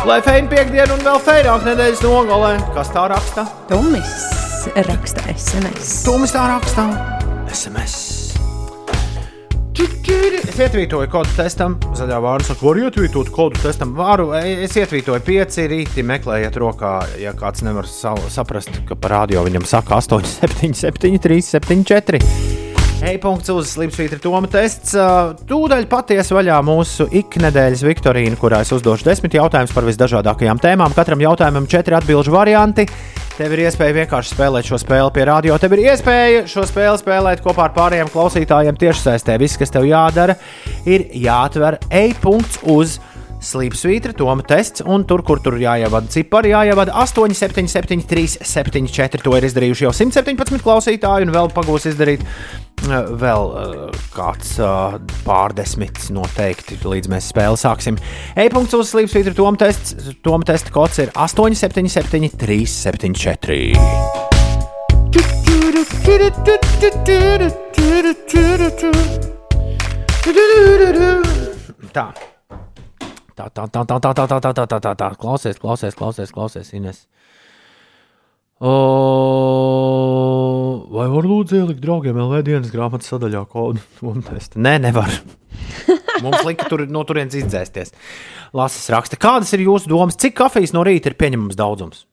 Lai feina piekdiena un vēl feināk nedēļas nogalē, kas tā raksta?
Tumis raksta SMS.
Tumis tā raksta SMS. Es ietvītoju kodu testam, zaļā vārna saka, var ietvītot kodu testam. Varu, es ietvītoju pieci rīti, meklējiet rokā, ja kāds nevar sa saprast, ka par radio viņam saka 8, 7, 7, 3, 7, 4. E-punkts uz slimsvītra Toma tests. Tūdaļ patiesi vaļā mūsu iknedēļas Viktorīna, kurā es uzdošu desmit jautājumus par visdažādākajām tēmām. Katram jautājumam četri atbildžu varianti. Tev ir iespēja vienkārši spēlēt šo spēli pie radio. Tev ir iespēja šo spēli spēlēt kopā ar pārējiem klausītājiem tiešsaistē. Viss, kas tev jādara, ir jāatver e-punkts uz Slīpsvītra, Toma tests, un tur, kur tur jāievada cipari, jāievada 8, 7, 7, 3, 7, 4. To ir izdarījuši jau 117 klausītāji, un vēl pagūs izdarīt uh, vēl uh, kāds uh, pārdesmits noteikti, līdz mēs spēli sāksim. E-punkts uz Slīpsvītra, Toma tests, Toma testa kods ir 8, 7, 7, 3, 7, 4. Tā. Tā, tā, tā, tā, tā, tā, tā, tā, tā, tā, tā, tā. Klausies, klausies, klausies, klausies, Ines. O, vai var lūdzu ielikt draugiem LV dienas grāmatas sadaļā kodu? Nē, nevar. Mums lika tur no turienes izdzēsties. Lasis raksta, kādas ir jūsu domas, cik kafijas no rīta ir pieņemams daudzums?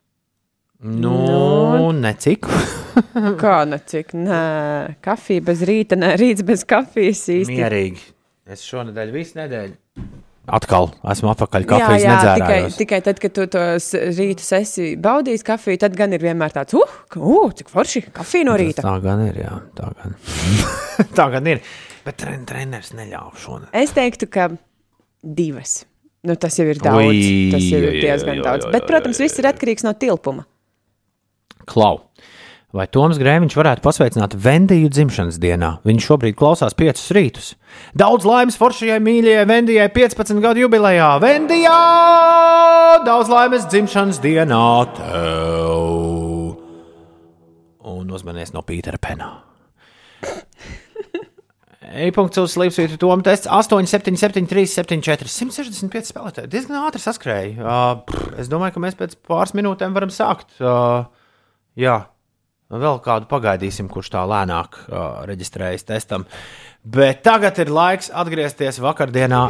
Nu, no. necik.
Kā necik? Nē, kafija bez rīta, nē, rīts bez kafijas īsti.
Mierīgi. Es šonadēļ visu nedēļu Atkal esmu atpakaļ kafijas
jā, jā, tikai, tikai tad, kad tu tos rītus esi baudījis kafiju, tad gan ir vienmēr tāds, uh, uh cik forši kafija no rīta.
Tā gan ir, jā, tā gan, tā gan ir. Bet tren, treneris neļauj šodien.
Es teiktu, ka divas. Nu, tas jau ir daudz.
Ui,
tas jau ir
jā,
diezgan
jā,
daudz.
jā,
Bet, protams, viss ir atkarīgs no tilpuma.
Klau. Vai Toms Grēviņš varētu pasveicināt Vendiju dzimšanas dienā? Viņš šobrīd klausās piecus rītus. Daudz laimes foršajai mīļajai Vendijai 15 gadu jubilejā. Vendijā! Daudz laimes dzimšanas dienā tev! Un uzmanies no Pītera Penā. E-punkts uz Slimsvītra Toma tests 8, 7, 7, 3, 7, 4, 165 spēlētāji. Diezgan ātri saskrēja. Uh, pff, es domāju, ka mēs pēc pāris minūtēm varam sākt. Uh, jā, vēl kādu pagaidīsim, kurš tā lēnāk uh, reģistrējas testam. Bet tagad ir laiks atgriezties vakardienā.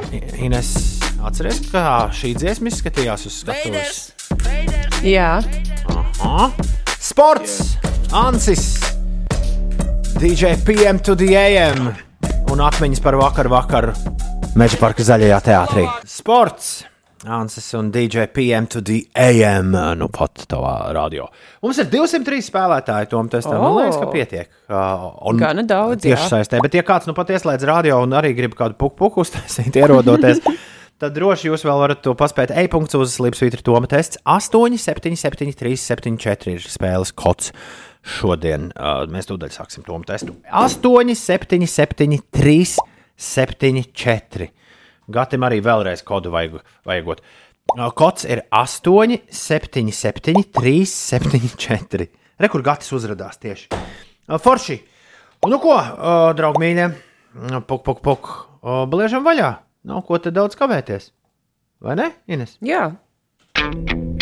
Ines, atceries, kā šī dziesma izskatījās uz skatuves?
Jā,
Aha. Sports, Ansis, DJ PM to the AM un atmiņas par vakaru vakaru Meža parka zaļajā teātrī. Sports! Ansis un DJ PM to the AM, nu pat tavā radio. Mums ir 203 spēlētāji, Tom, tas tā, man liekas, ka
O.
pietiek. Uh, un
Gana daudz.
Tieši saistē, bet ja kāds nu pat ieslēdz radio un arī grib kādu puku uztaisīt, ierodoties, tad droši jūs vēl varat to paspēt. E-punkts uz Slipsvītra Toma tests 8, 7, 7, 3, 7, 4 ir spēles kods. Šodien uh, mēs tūdaļ sāksim to testu. 8, 7, 7, 3, 7, 4. Gatim arī vēlreiz kodu vajag, vajagot. Kods ir 8, 7, 7, 3, 7, 4. Rekur gatis uzrādās tieši. Forši. Nu ko, draugi mīļie, puk, puk, puk. Bliežam vaļā. Nav ko te daudz kavēties. Vai ne, Ines?
Jā.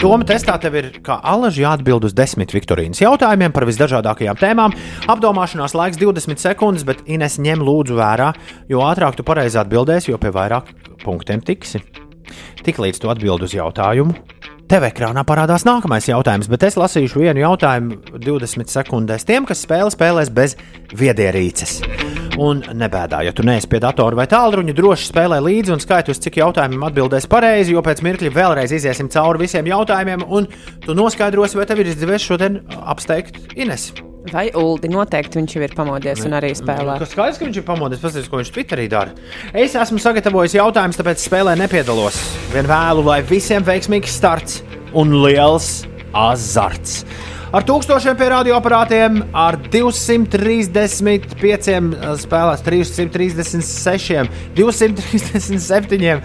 Toma testā tev ir kā alaži jāatbild uz desmit Viktorīnas jautājumiem par visdažādākajām tēmām. Apdomāšanās laiks 20 sekundes, bet Ines ņem lūdzu vērā, jo ātrāk tu pareizi atbildēsi, jo pie vairāk punktiem tiksi. Tiklīdz tu atbild uz jautājumu, tev ekrānā parādās nākamais jautājums, bet es lasīšu vienu jautājumu 20 sekundēs tiem, kas spēle spēlēs bez viedierīces. Un nebēdā, ja tu neesi pie datora vai tālruņa, droši spēlē līdzi un skaiti uz cik jautājumiem atbildēs pareizi, jo pēc mirkļa vēlreiz iziesim cauri visiem jautājumiem, un tu noskaidrosi, vai tev ir izdevies šodien apsteigt Ines.
Vai Uldi noteikti viņš jau ir pamodies un arī spēlē?
Tas skaidrs, ka viņš ir pamodies, paskatās, ko viņš Twitterī dara. Es esmu sagatavojis jautājumus, tāpēc spēlē nepiedalos. Vien vēlu, lai visiem veiksmīgs starts un liels azarts. Ar tūkstošiem pie radioaparātiem, ar 235 spēlēs, 336, 237,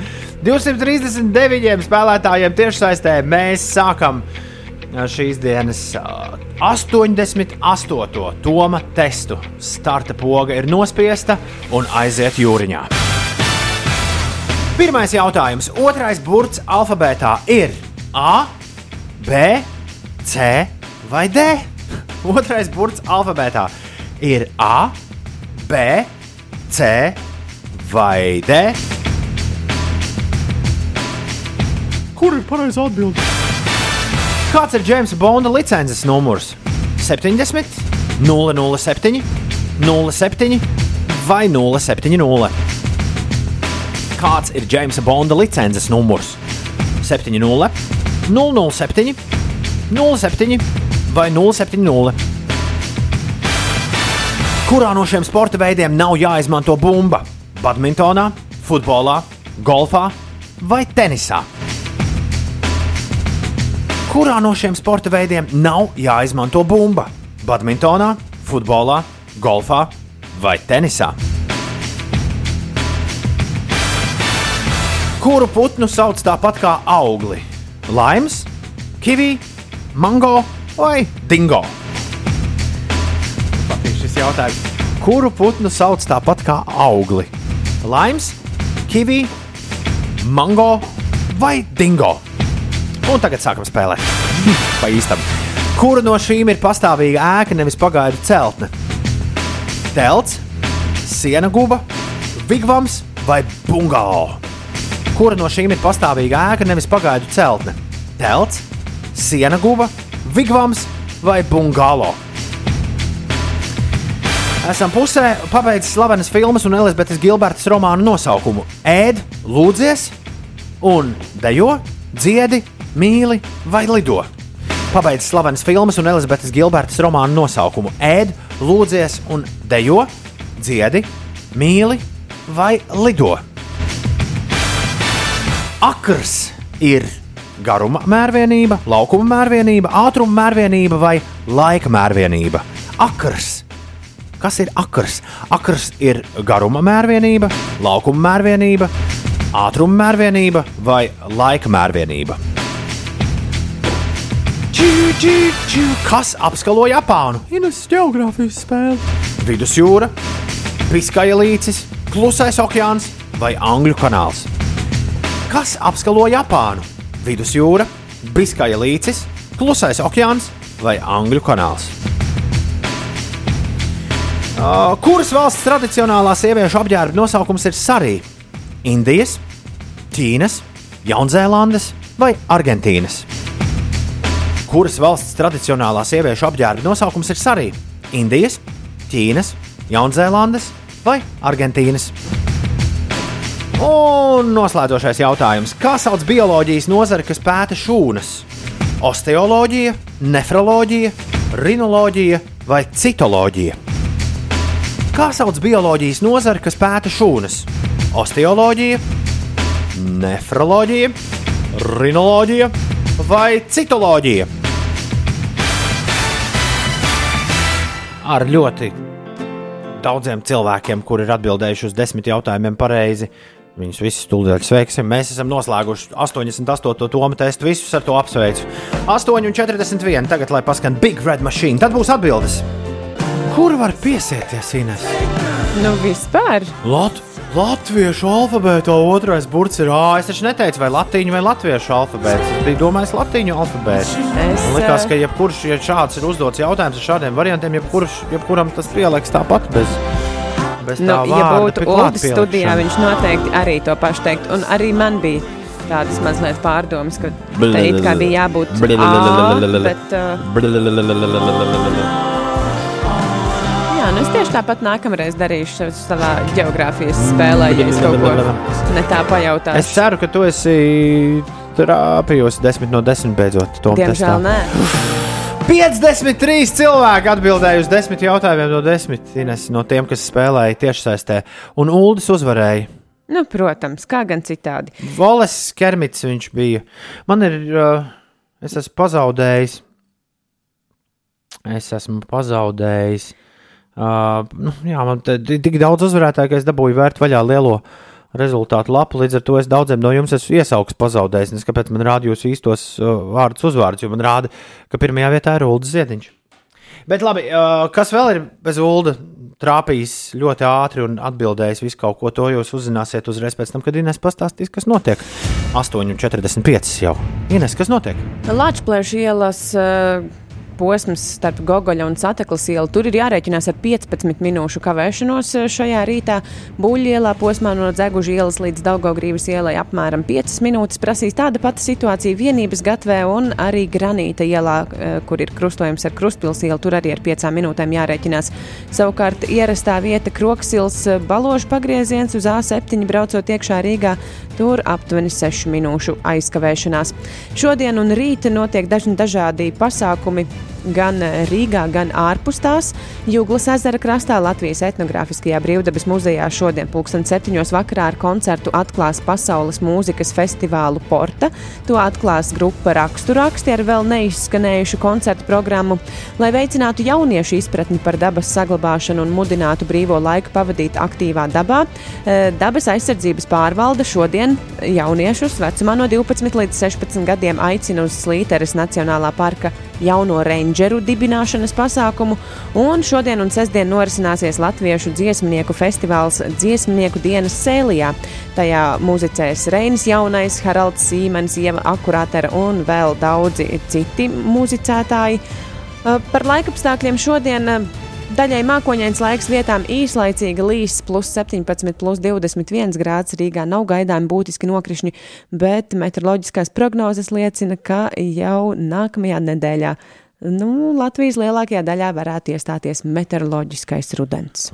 239 spēlētājiem tiešsaistē mēs sākam šīs dienas ā, 88. Toma testu. Starta poga ir nospiesta un aiziet jūriņā. Pirmais jautājums. Otrais burts alfabētā ir A, B, C vai D? Otrais burts alfabētā ir A, B, C vai D? Kur ir pareizā atbilde? Kāds ir Jamesa Bonda licences numurs? 70, 007, 07 vai 070? Kāds ir Jamesa Bonda licences numurs? 70, 007, 07 vai 070? Kurā no šiem sporta veidiem nav jāizmanto bumba? Badmintonā, futbolā, golfā vai tenisā? Kurā no šiem sporta veidiem nav jāizmanto bumba? Badmintonā, futbolā, golfā vai tenisā? Kuru putnu sauc tāpat kā augli? Laims, kivī, mango vai dingo? Patīk šis jautājums. Kuru putnu sauc tāpat kā augli? Laims, kivī, mango vai dingo? Un tagad sākam spēlēt. Pa īstam. Kura no šīm ir pastāvīga ēka, nevis pagaidu celtne? Telts, siena guba, vigvams vai bungalo? Kura no šīm ir pastāvīga ēka, nevis pagaidu celtne? Telts, siena guba, vigvams vai bungalo? Esam pusē pabeidzis slavenas filmas un Elizabetes Gilbertas romānu nosaukumu Ēd, lūdzies, un dejo, dziedi, mīli vai lido. Pabeidzis slavenas filmas un Elizabetes Gilbertas romānu nosaukumu Ēd, lūdzies, un dejo, dziedi, mīli vai lido. Akrs ir garuma mērvienība, laukuma mērvienība, ātruma mērvienība vai laika mērvienība. Akrs. Kas ir akrs? Akrs ir garuma mērvienība, laukuma mērvienība, ātruma mērvienība vai laika mērvienība. Čī, čī, čī. Kas apskalo Japānu? Ines geogrāfijas spēle. Vidusjūra, Biskaja līcis, Klusais okeāns vai Angļu kanāls. Kas apskalo Japānu? Vidusjūra, Biskaja līcis, Klusais okeāns vai Angļu kanāls. Kuras valsts tradicionālā sieviešu apģērba nosaukums ir Sarī? Indijas, Ķīnas, Jaunzēlandes vai Argentīnas? Kuras valsts tradicionālā sieviešu apģērba nosaukums ir Sarī? Indijas, Ķīnas, Jaunzēlandes vai Argentīnas? Un noslēdzošais jautājums. Kā sauc bioloģijas nozari, kas pēta šūnas? Osteoloģija, nefroloģija, rinoloģija vai citoloģija? Kā sauc bioloģijas nozari, kas pēta šūnas? Osteoloģija, nefroloģija, rinoloģija vai citoloģija? Ar ļoti daudziem cilvēkiem, kuri ir atbildējuši uz desmit jautājumiem pareizi. Viņus visus tūlīt sveiksim. Mēs esam noslēguši 88. tomu testu. Visus ar to apsveicu. 8,41. Tagad, lai paskan Big Red Machine, tad būs atbildes. Kur var piesieties, Ines?
Nu, vispār.
Lat Latviešu alfabētā otrais burts ir A. Es taču neteicu, vai latīņu vai latviešu alfabēts. Es biju domājis latīņu alfabētu.
Es,
Man liekas, ka jebkurš, ja šāds ir uzdots jautājums ar šādiem variantiem, jebkurš, jebkuram tas pieliks tāpat bez, bez
Nu,
tā
ja
vārda
būtu
pie klāt
Ulrichs studijā, viņš noteikti arī to pašu teikt. Un arī man bija tādas mazliet pārdomas, ka te it kā bija jābūt A, bet, uh, jā, nu es tieši tāpat nākamreiz darīšu savā geogrāfijas spēlē, ja es kaut ko ne tā pajautāšu.
Es ceru, ka tu esi trāpījusi 10 no 10 beidzot.
Diemžēl
testā.
nē.
53 cilvēki atbildēja uz 10 jautājumiem no 10 Ines, no tiem, kas spēlēja tiešsaistē. Un Uldis uzvarēja.
Nu, protams, kā gan citādi.
Voles Kermits viņš bija. Man ir, uh, es esmu pazaudējis. Es esmu pazaudējis. Uh, nu, jā, man ti- tik daudz uzvarētāju, ka es dabūju vērt vaļā lielo rezultātu lapu. Līdz ar to es daudziem no jums esmu iesaugs pazaudējis. Nes kāpēc man rāda jūsu īstos uh, vārdus, uzvārdus? Jo man rāda, ka pirmajā vietā ir Ulrichs Ziediņš. Bet labi, uh, kas vēl ir bez Ulda trāpījis ļoti ātri un atbildējis visu kaut ko, to jūs uzzināsiet uzreiz pēc tam, kad Inês pastāstīs, kas notiek. 8,45 jau. Inês, kas notiek?
Latvijas ielas uh, posms starp Gogoļa un Sateklas ielu. Tur ir jārēķinās ar 15 minūšu kavēšanos uh, šajā rītā. Buļļu ielā posmā no Dzeguža ielas līdz Daugaugrības ielai apmēram 5 minūtes prasīs tāda pati situācija vienības gatvē un arī Granīta ielā, uh, kur ir krustojums ar Krustpils ielu. Tur arī ar 5 minūtēm jārēķinās. Savukārt ierastā vieta Kroksils uh, baložu pagrieziens uz A7 braucot iekšā Rīgā. Tur aptuveni 6 minūšu aizkavēšanās. Šodien un rīt notiek dažni dažādi pasākumi gan Rīgā, gan ārpus tās. Jūglas ezera krastā Latvijas etnogrāfiskajā brīvdabas muzejā šodien pulksten septiņos vakarā ar koncertu atklās pasaules mūzikas festivālu Porta. To atklās grupa Raksturaksti ar vēl neizskanējušu koncertu programmu. Lai veicinātu jauniešu izpratni par dabas saglabāšanu un mudinātu brīvo laiku pavadīt aktīvā dabā, eh, dabas aizsardzības pārvalde šodien jauniešus vecumā no 12 līdz 16 gadiem aicina uz Slīteres Nacionālā parka jauno rangeru dibināšanas pasākumu, un šodien un sestdien norisināsies Latviešu dziesmnieku festivāls Dziesmnieku dienas Sēlijā. Tajā muzicēs Reinis Jaunais, Haralds Sīmens, Ieva Akurātera un vēl daudzi citi muzicētāji. Par laikapstākļiem šodien daļai mākoņains laiks vietām īslaicīga līs, plus 17, plus 21 grāds Rīgā nav gaidāmi būtiski nokrišņi, bet meteoroloģiskās prognozes liecina, ka jau nākamajā nedēļā nu, Latvijas lielākajā daļā varētu iestāties meteoroloģiskais rudens.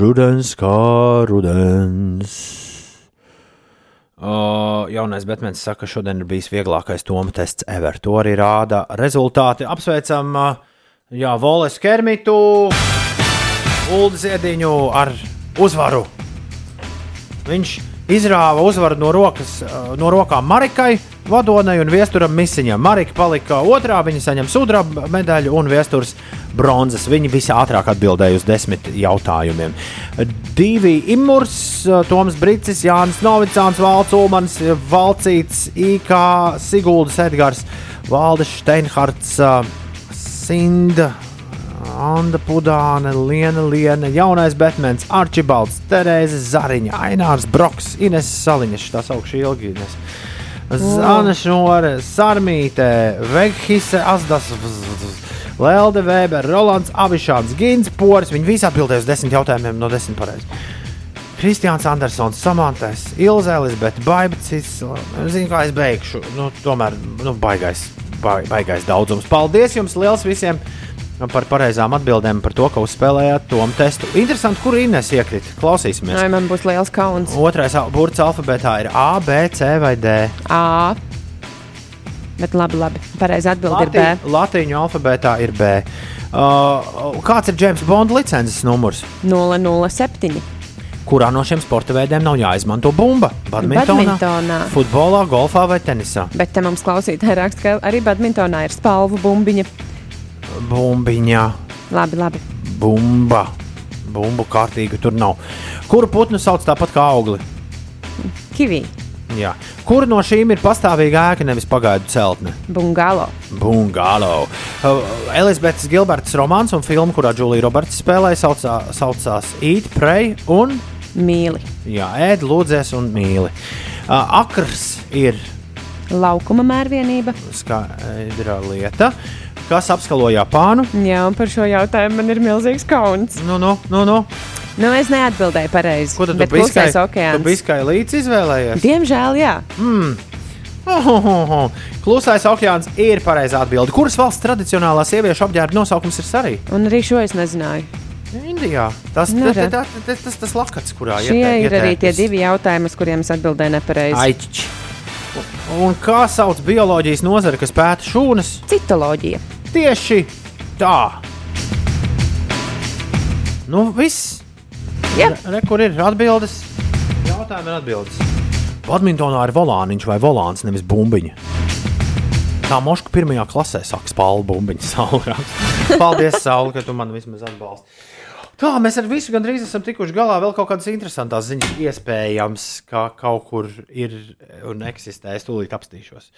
Rudens kā rudens. Uh, jaunais Batmans saka, ka šodien ir bijis vieglākais Toma tests ever. To arī rāda rezultāti. Apsveicam uh, jā, Voles Kermitu, Ulu Ziediņu ar uzvaru. Viņš izrāva uzvaru no, rokas, uh, no rokām Marikai, Vadonai un Viesturam Misiņam. Marika palika otrā, viņa saņem sudraba medaļu un Viesturs bronzas. Viņi visi ātrāk atbildēja uz desmit jautājumiem. Divi imurs, Toms Brīsis, Jānis Novicāns, Valts Ulmans, Valcīts, IK, Siguldas Edgars, Valdes Steinhards, Sinda. Anna Pudāne, Liena, Liena, Jaunais Batmans, Arčibalds, Terēze Zariņa, Ainārs Broks, Ines Saliņš, tās augšu ilgi. Ines. Zana Šore, Sarmīte, Veghise, Asdas, Lelde Weber, Rolands Avišāns, Gins Poris. Viņi visi atbildēja uz desmit jautājumiem no desmit pareizi. Kristiāns Andersons, Samantais, Ilze Elizabete, Baibcis. Zinu, kā es beigšu. Nu, tomēr, nu, baigais, bai- baigais daudzums. Paldies jums liels visiem! Par pareizām atbildēm par to, ka uzspēlējāt to testu. Interesanti, kur Inês iekrita. Klausīsimies.
Ai, man būs liels kauns.
Otrais burts alfabētā ir A, B, C vai D.
A. Bet labi, labi. Pareizi atbild ir B.
Latīņu alfabētā ir B. Uh, kāds ir James Bonda licences numurs?
007.
Kurā no šiem sporta veidiem nav jāizmanto bumba? Badmintonā,
Badmintonā.
futbolā, golfā vai tenisā?
Bet te mums klausītāji raksta, ka arī badmintonā ir spalvu bumbiņa.
Bumbiņā,
Labi, labi.
bumba. Bumbu kārtīgi tur nav. Kuru putnu sauc tāpat kā augli?
Kivī,
Jā. Kura no šīm ir pastāvīga ēka, nevis pagaidu celtne?
bungalo.
Bungalo. Uh, Elizabetes Gilbertas romāns un filma, kurā Džulija Roberts spēlēja, saucā, saucās Eat, Pray un
Mīli.
Jā, ēd, lūdzēs un mīli. Uh, akrs ir
Laukuma mērvienība.
skaidra lieta. Kas apskalo Japānu?
Jā, un par šo jautājumu man ir milzīgs kauns.
Nu, nu, nu, nu.
Nu, es neatbildēju pareizi.
Ko tad
klusais okeāns.
tu biskai līdzi izvēlējies?
Diemžēl, jā.
Mm. Oh, oh, oh. Klusais okeāns ir pareizā atbilde. Kuras valsts tradicionālā sieviešu apģērba nosaukums ir sarī?
Un arī šo es nezināju.
Indijā. Tas
Nu,
tas tas tas tas lakats, kurā ietē-
ir arī tie divi jautājumi, uz kuriem es atbildēju nepareizi.
Aiķi. Un kā sauc bioloģijas nozare, kas pēta šūnas?
Citoloģija.
Tieši tā. Nu, viss.
Jā.
Re, re, kur ir atbildes? Jautājumi ir atbildes. Badmintonā ir volāniņš vai volāns, nevis bumbiņa. Tā moška pirmajā klasē saka spālu bumbiņu saulē. Paldies, Saule, ka tu man vismaz atbalsti. Tā mēs ar visu gandrīz esam tikuši galā. Vēl kaut kādas interesantas ziņas, iespējams, ka kaut kur ir un eksistē. Es tūlīt apstīšos.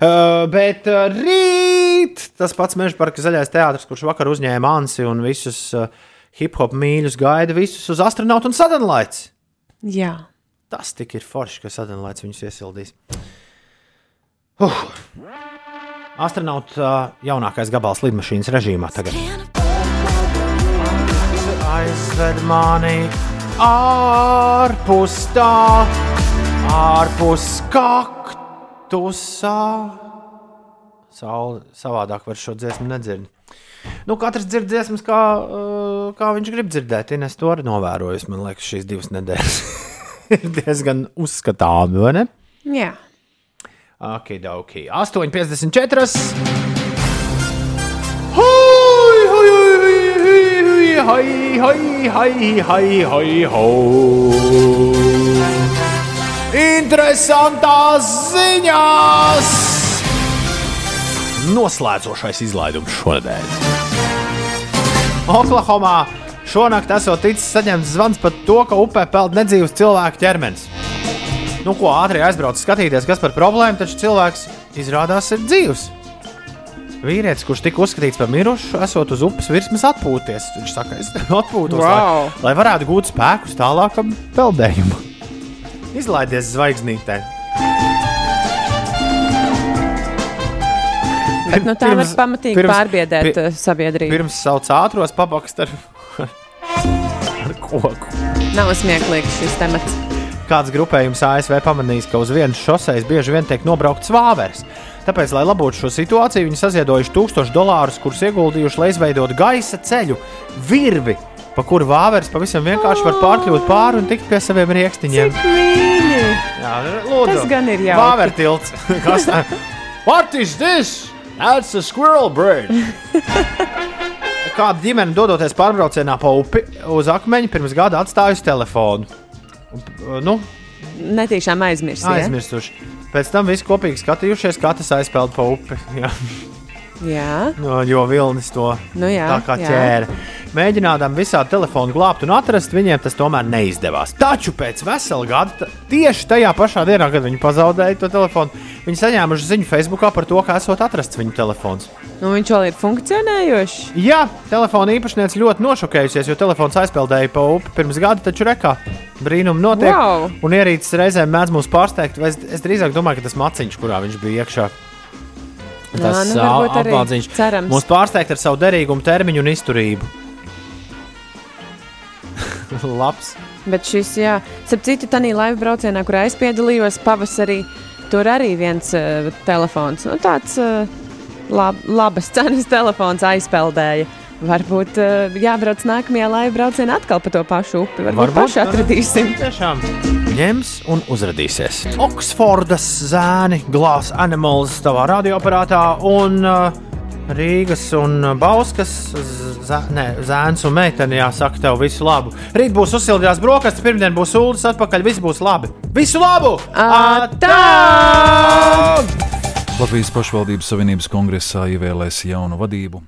Uh, bet uh, rīt tas pats Meža parka zaļais teātris, kurš vakar uzņēma Ansi un visus uh, hip hop mīļus, gaida visus uz astronautu un sadanlaici.
Jā.
Tas tik ir forši, ka sadanlaicis viņus iesildīs. Uh. Astronauts uh, jaunākais gabals lidmašīnas režīmā tagad. Aizved mani ārpus tā, ārpus kaktusā. Saule savādāk var šo dziesmu nedzird. Nu, katrs dzird dziesmas, kā, uh, kā viņš grib dzirdēt. Ines to arī novērojusi. Man liekas, šīs divas nedēļas ir diezgan uzskatāmi, vai ne?
Jā.
Ok, ok. 8,54. Hoi, hoi, hoi, hoi, hoi, hoi. Interesantās ziņās! Noslēdzošais izlaidums šonadēļ. Oklahomā šonakt esot ticis saņemts zvans par to, ka upē peld nedzīvs cilvēku ķermenis. Nu, ko ātri aizbrauc skatīties, kas par problēmu, taču cilvēks izrādās ir dzīvs. Vīrietis, kurš tika uzskatīts par mirušu, esot uz upes virsmas atpūties. Viņš saka, es atpūtos,
Wow.
lai, lai varētu gūt spēkus tālākam peldējumam. Izlaidies zvaigznītē.
Bet nu, tā var pamatīgi pārbiedēt
pi-
uh, sabiedrību.
Pirms sauc ātros papakst ar, ar koku.
Nav smieklīgs šis temats.
Kāds grupējums ASV pamanījis, ka uz vienas šoseis bieži vien tiek nobraukts vāveres. Tāpēc, lai labotu šo situāciju, viņi saziedojuši tūkstošus dolārus, kurus ieguldījuši, lai izveidotu gaisa ceļu, virvi, pa kuru vāveres pavisam vienkārši var pārkļūt pāri un tikt pie saviem rīkstiņiem. Jā, lūdzu,
Tas gan ir jauki.
Vāvertilts. Kas tā? What is this? That's a squirrel bridge. Kāda ģimene dodoties pārbraucienā pa upi uz akmeņa pirms gada atstājusi telefonu. Nu,
Netīšām aizmirst.
aizmirsuši. Pēc tam visi kopīgi skatījušies, kā tas aizpeld pa upi. Jā.
Jā.
No, jo vilnis to
Nu jā,
tā kā
jā.
ķēra. Mēģinādami visādi telefonu glābt un atrast, viņiem tas tomēr neizdevās. Taču pēc vesela gada, tieši tajā pašā dienā, kad viņi pazaudēja to telefonu, viņi saņēmuši ziņu Facebookā par to, ka esot atrasts viņu telefons.
Nu, viņš vēl ir funkcionējošs.
Jā, telefona īpašniece ļoti nošokējusies, jo telefons aizpeldēja pa upi pirms gada, taču rekā brīnumi notiek.
Wow.
Un ierīces reizēm mēdz mūs pārsteigt. vai Es, es drīzāk domāju, ka tas maciņš, kurā viņš bija iekšā, tas
nu, varbūt arī.
apgādziņš,
Cerams.
mūs pārsteigt ar savu derīgumu termiņu un izturību. Labs.
Bet šis, jā, starp citu, tā laiva braucienā, kurā es piedalījos pavasarī, tur arī viens uh, telefons. Nu, tāds uh, lab, labas cenas telefons aizpeldēja. Varbūt uh, jābrauc nākamajā laiva braucienā atkal pa to pašu upi. Varbūt, Varbūt paši atradīsim.
Tiešām ņems un uzrādīsies. Oksfordas zēni, glāzes animals tavā radioaparātā un uh, Rīgas un Bauskas zē, ne, zēns un meitene jāsaka tev visu labu. Rīt būs uzsildījās brokastis, pirmdien būs sūdzes atpakaļ, viss būs labi. Visu labu!
Atā!
Latvijas pašvaldības savienības kongresā ievēlēs jaunu vadību.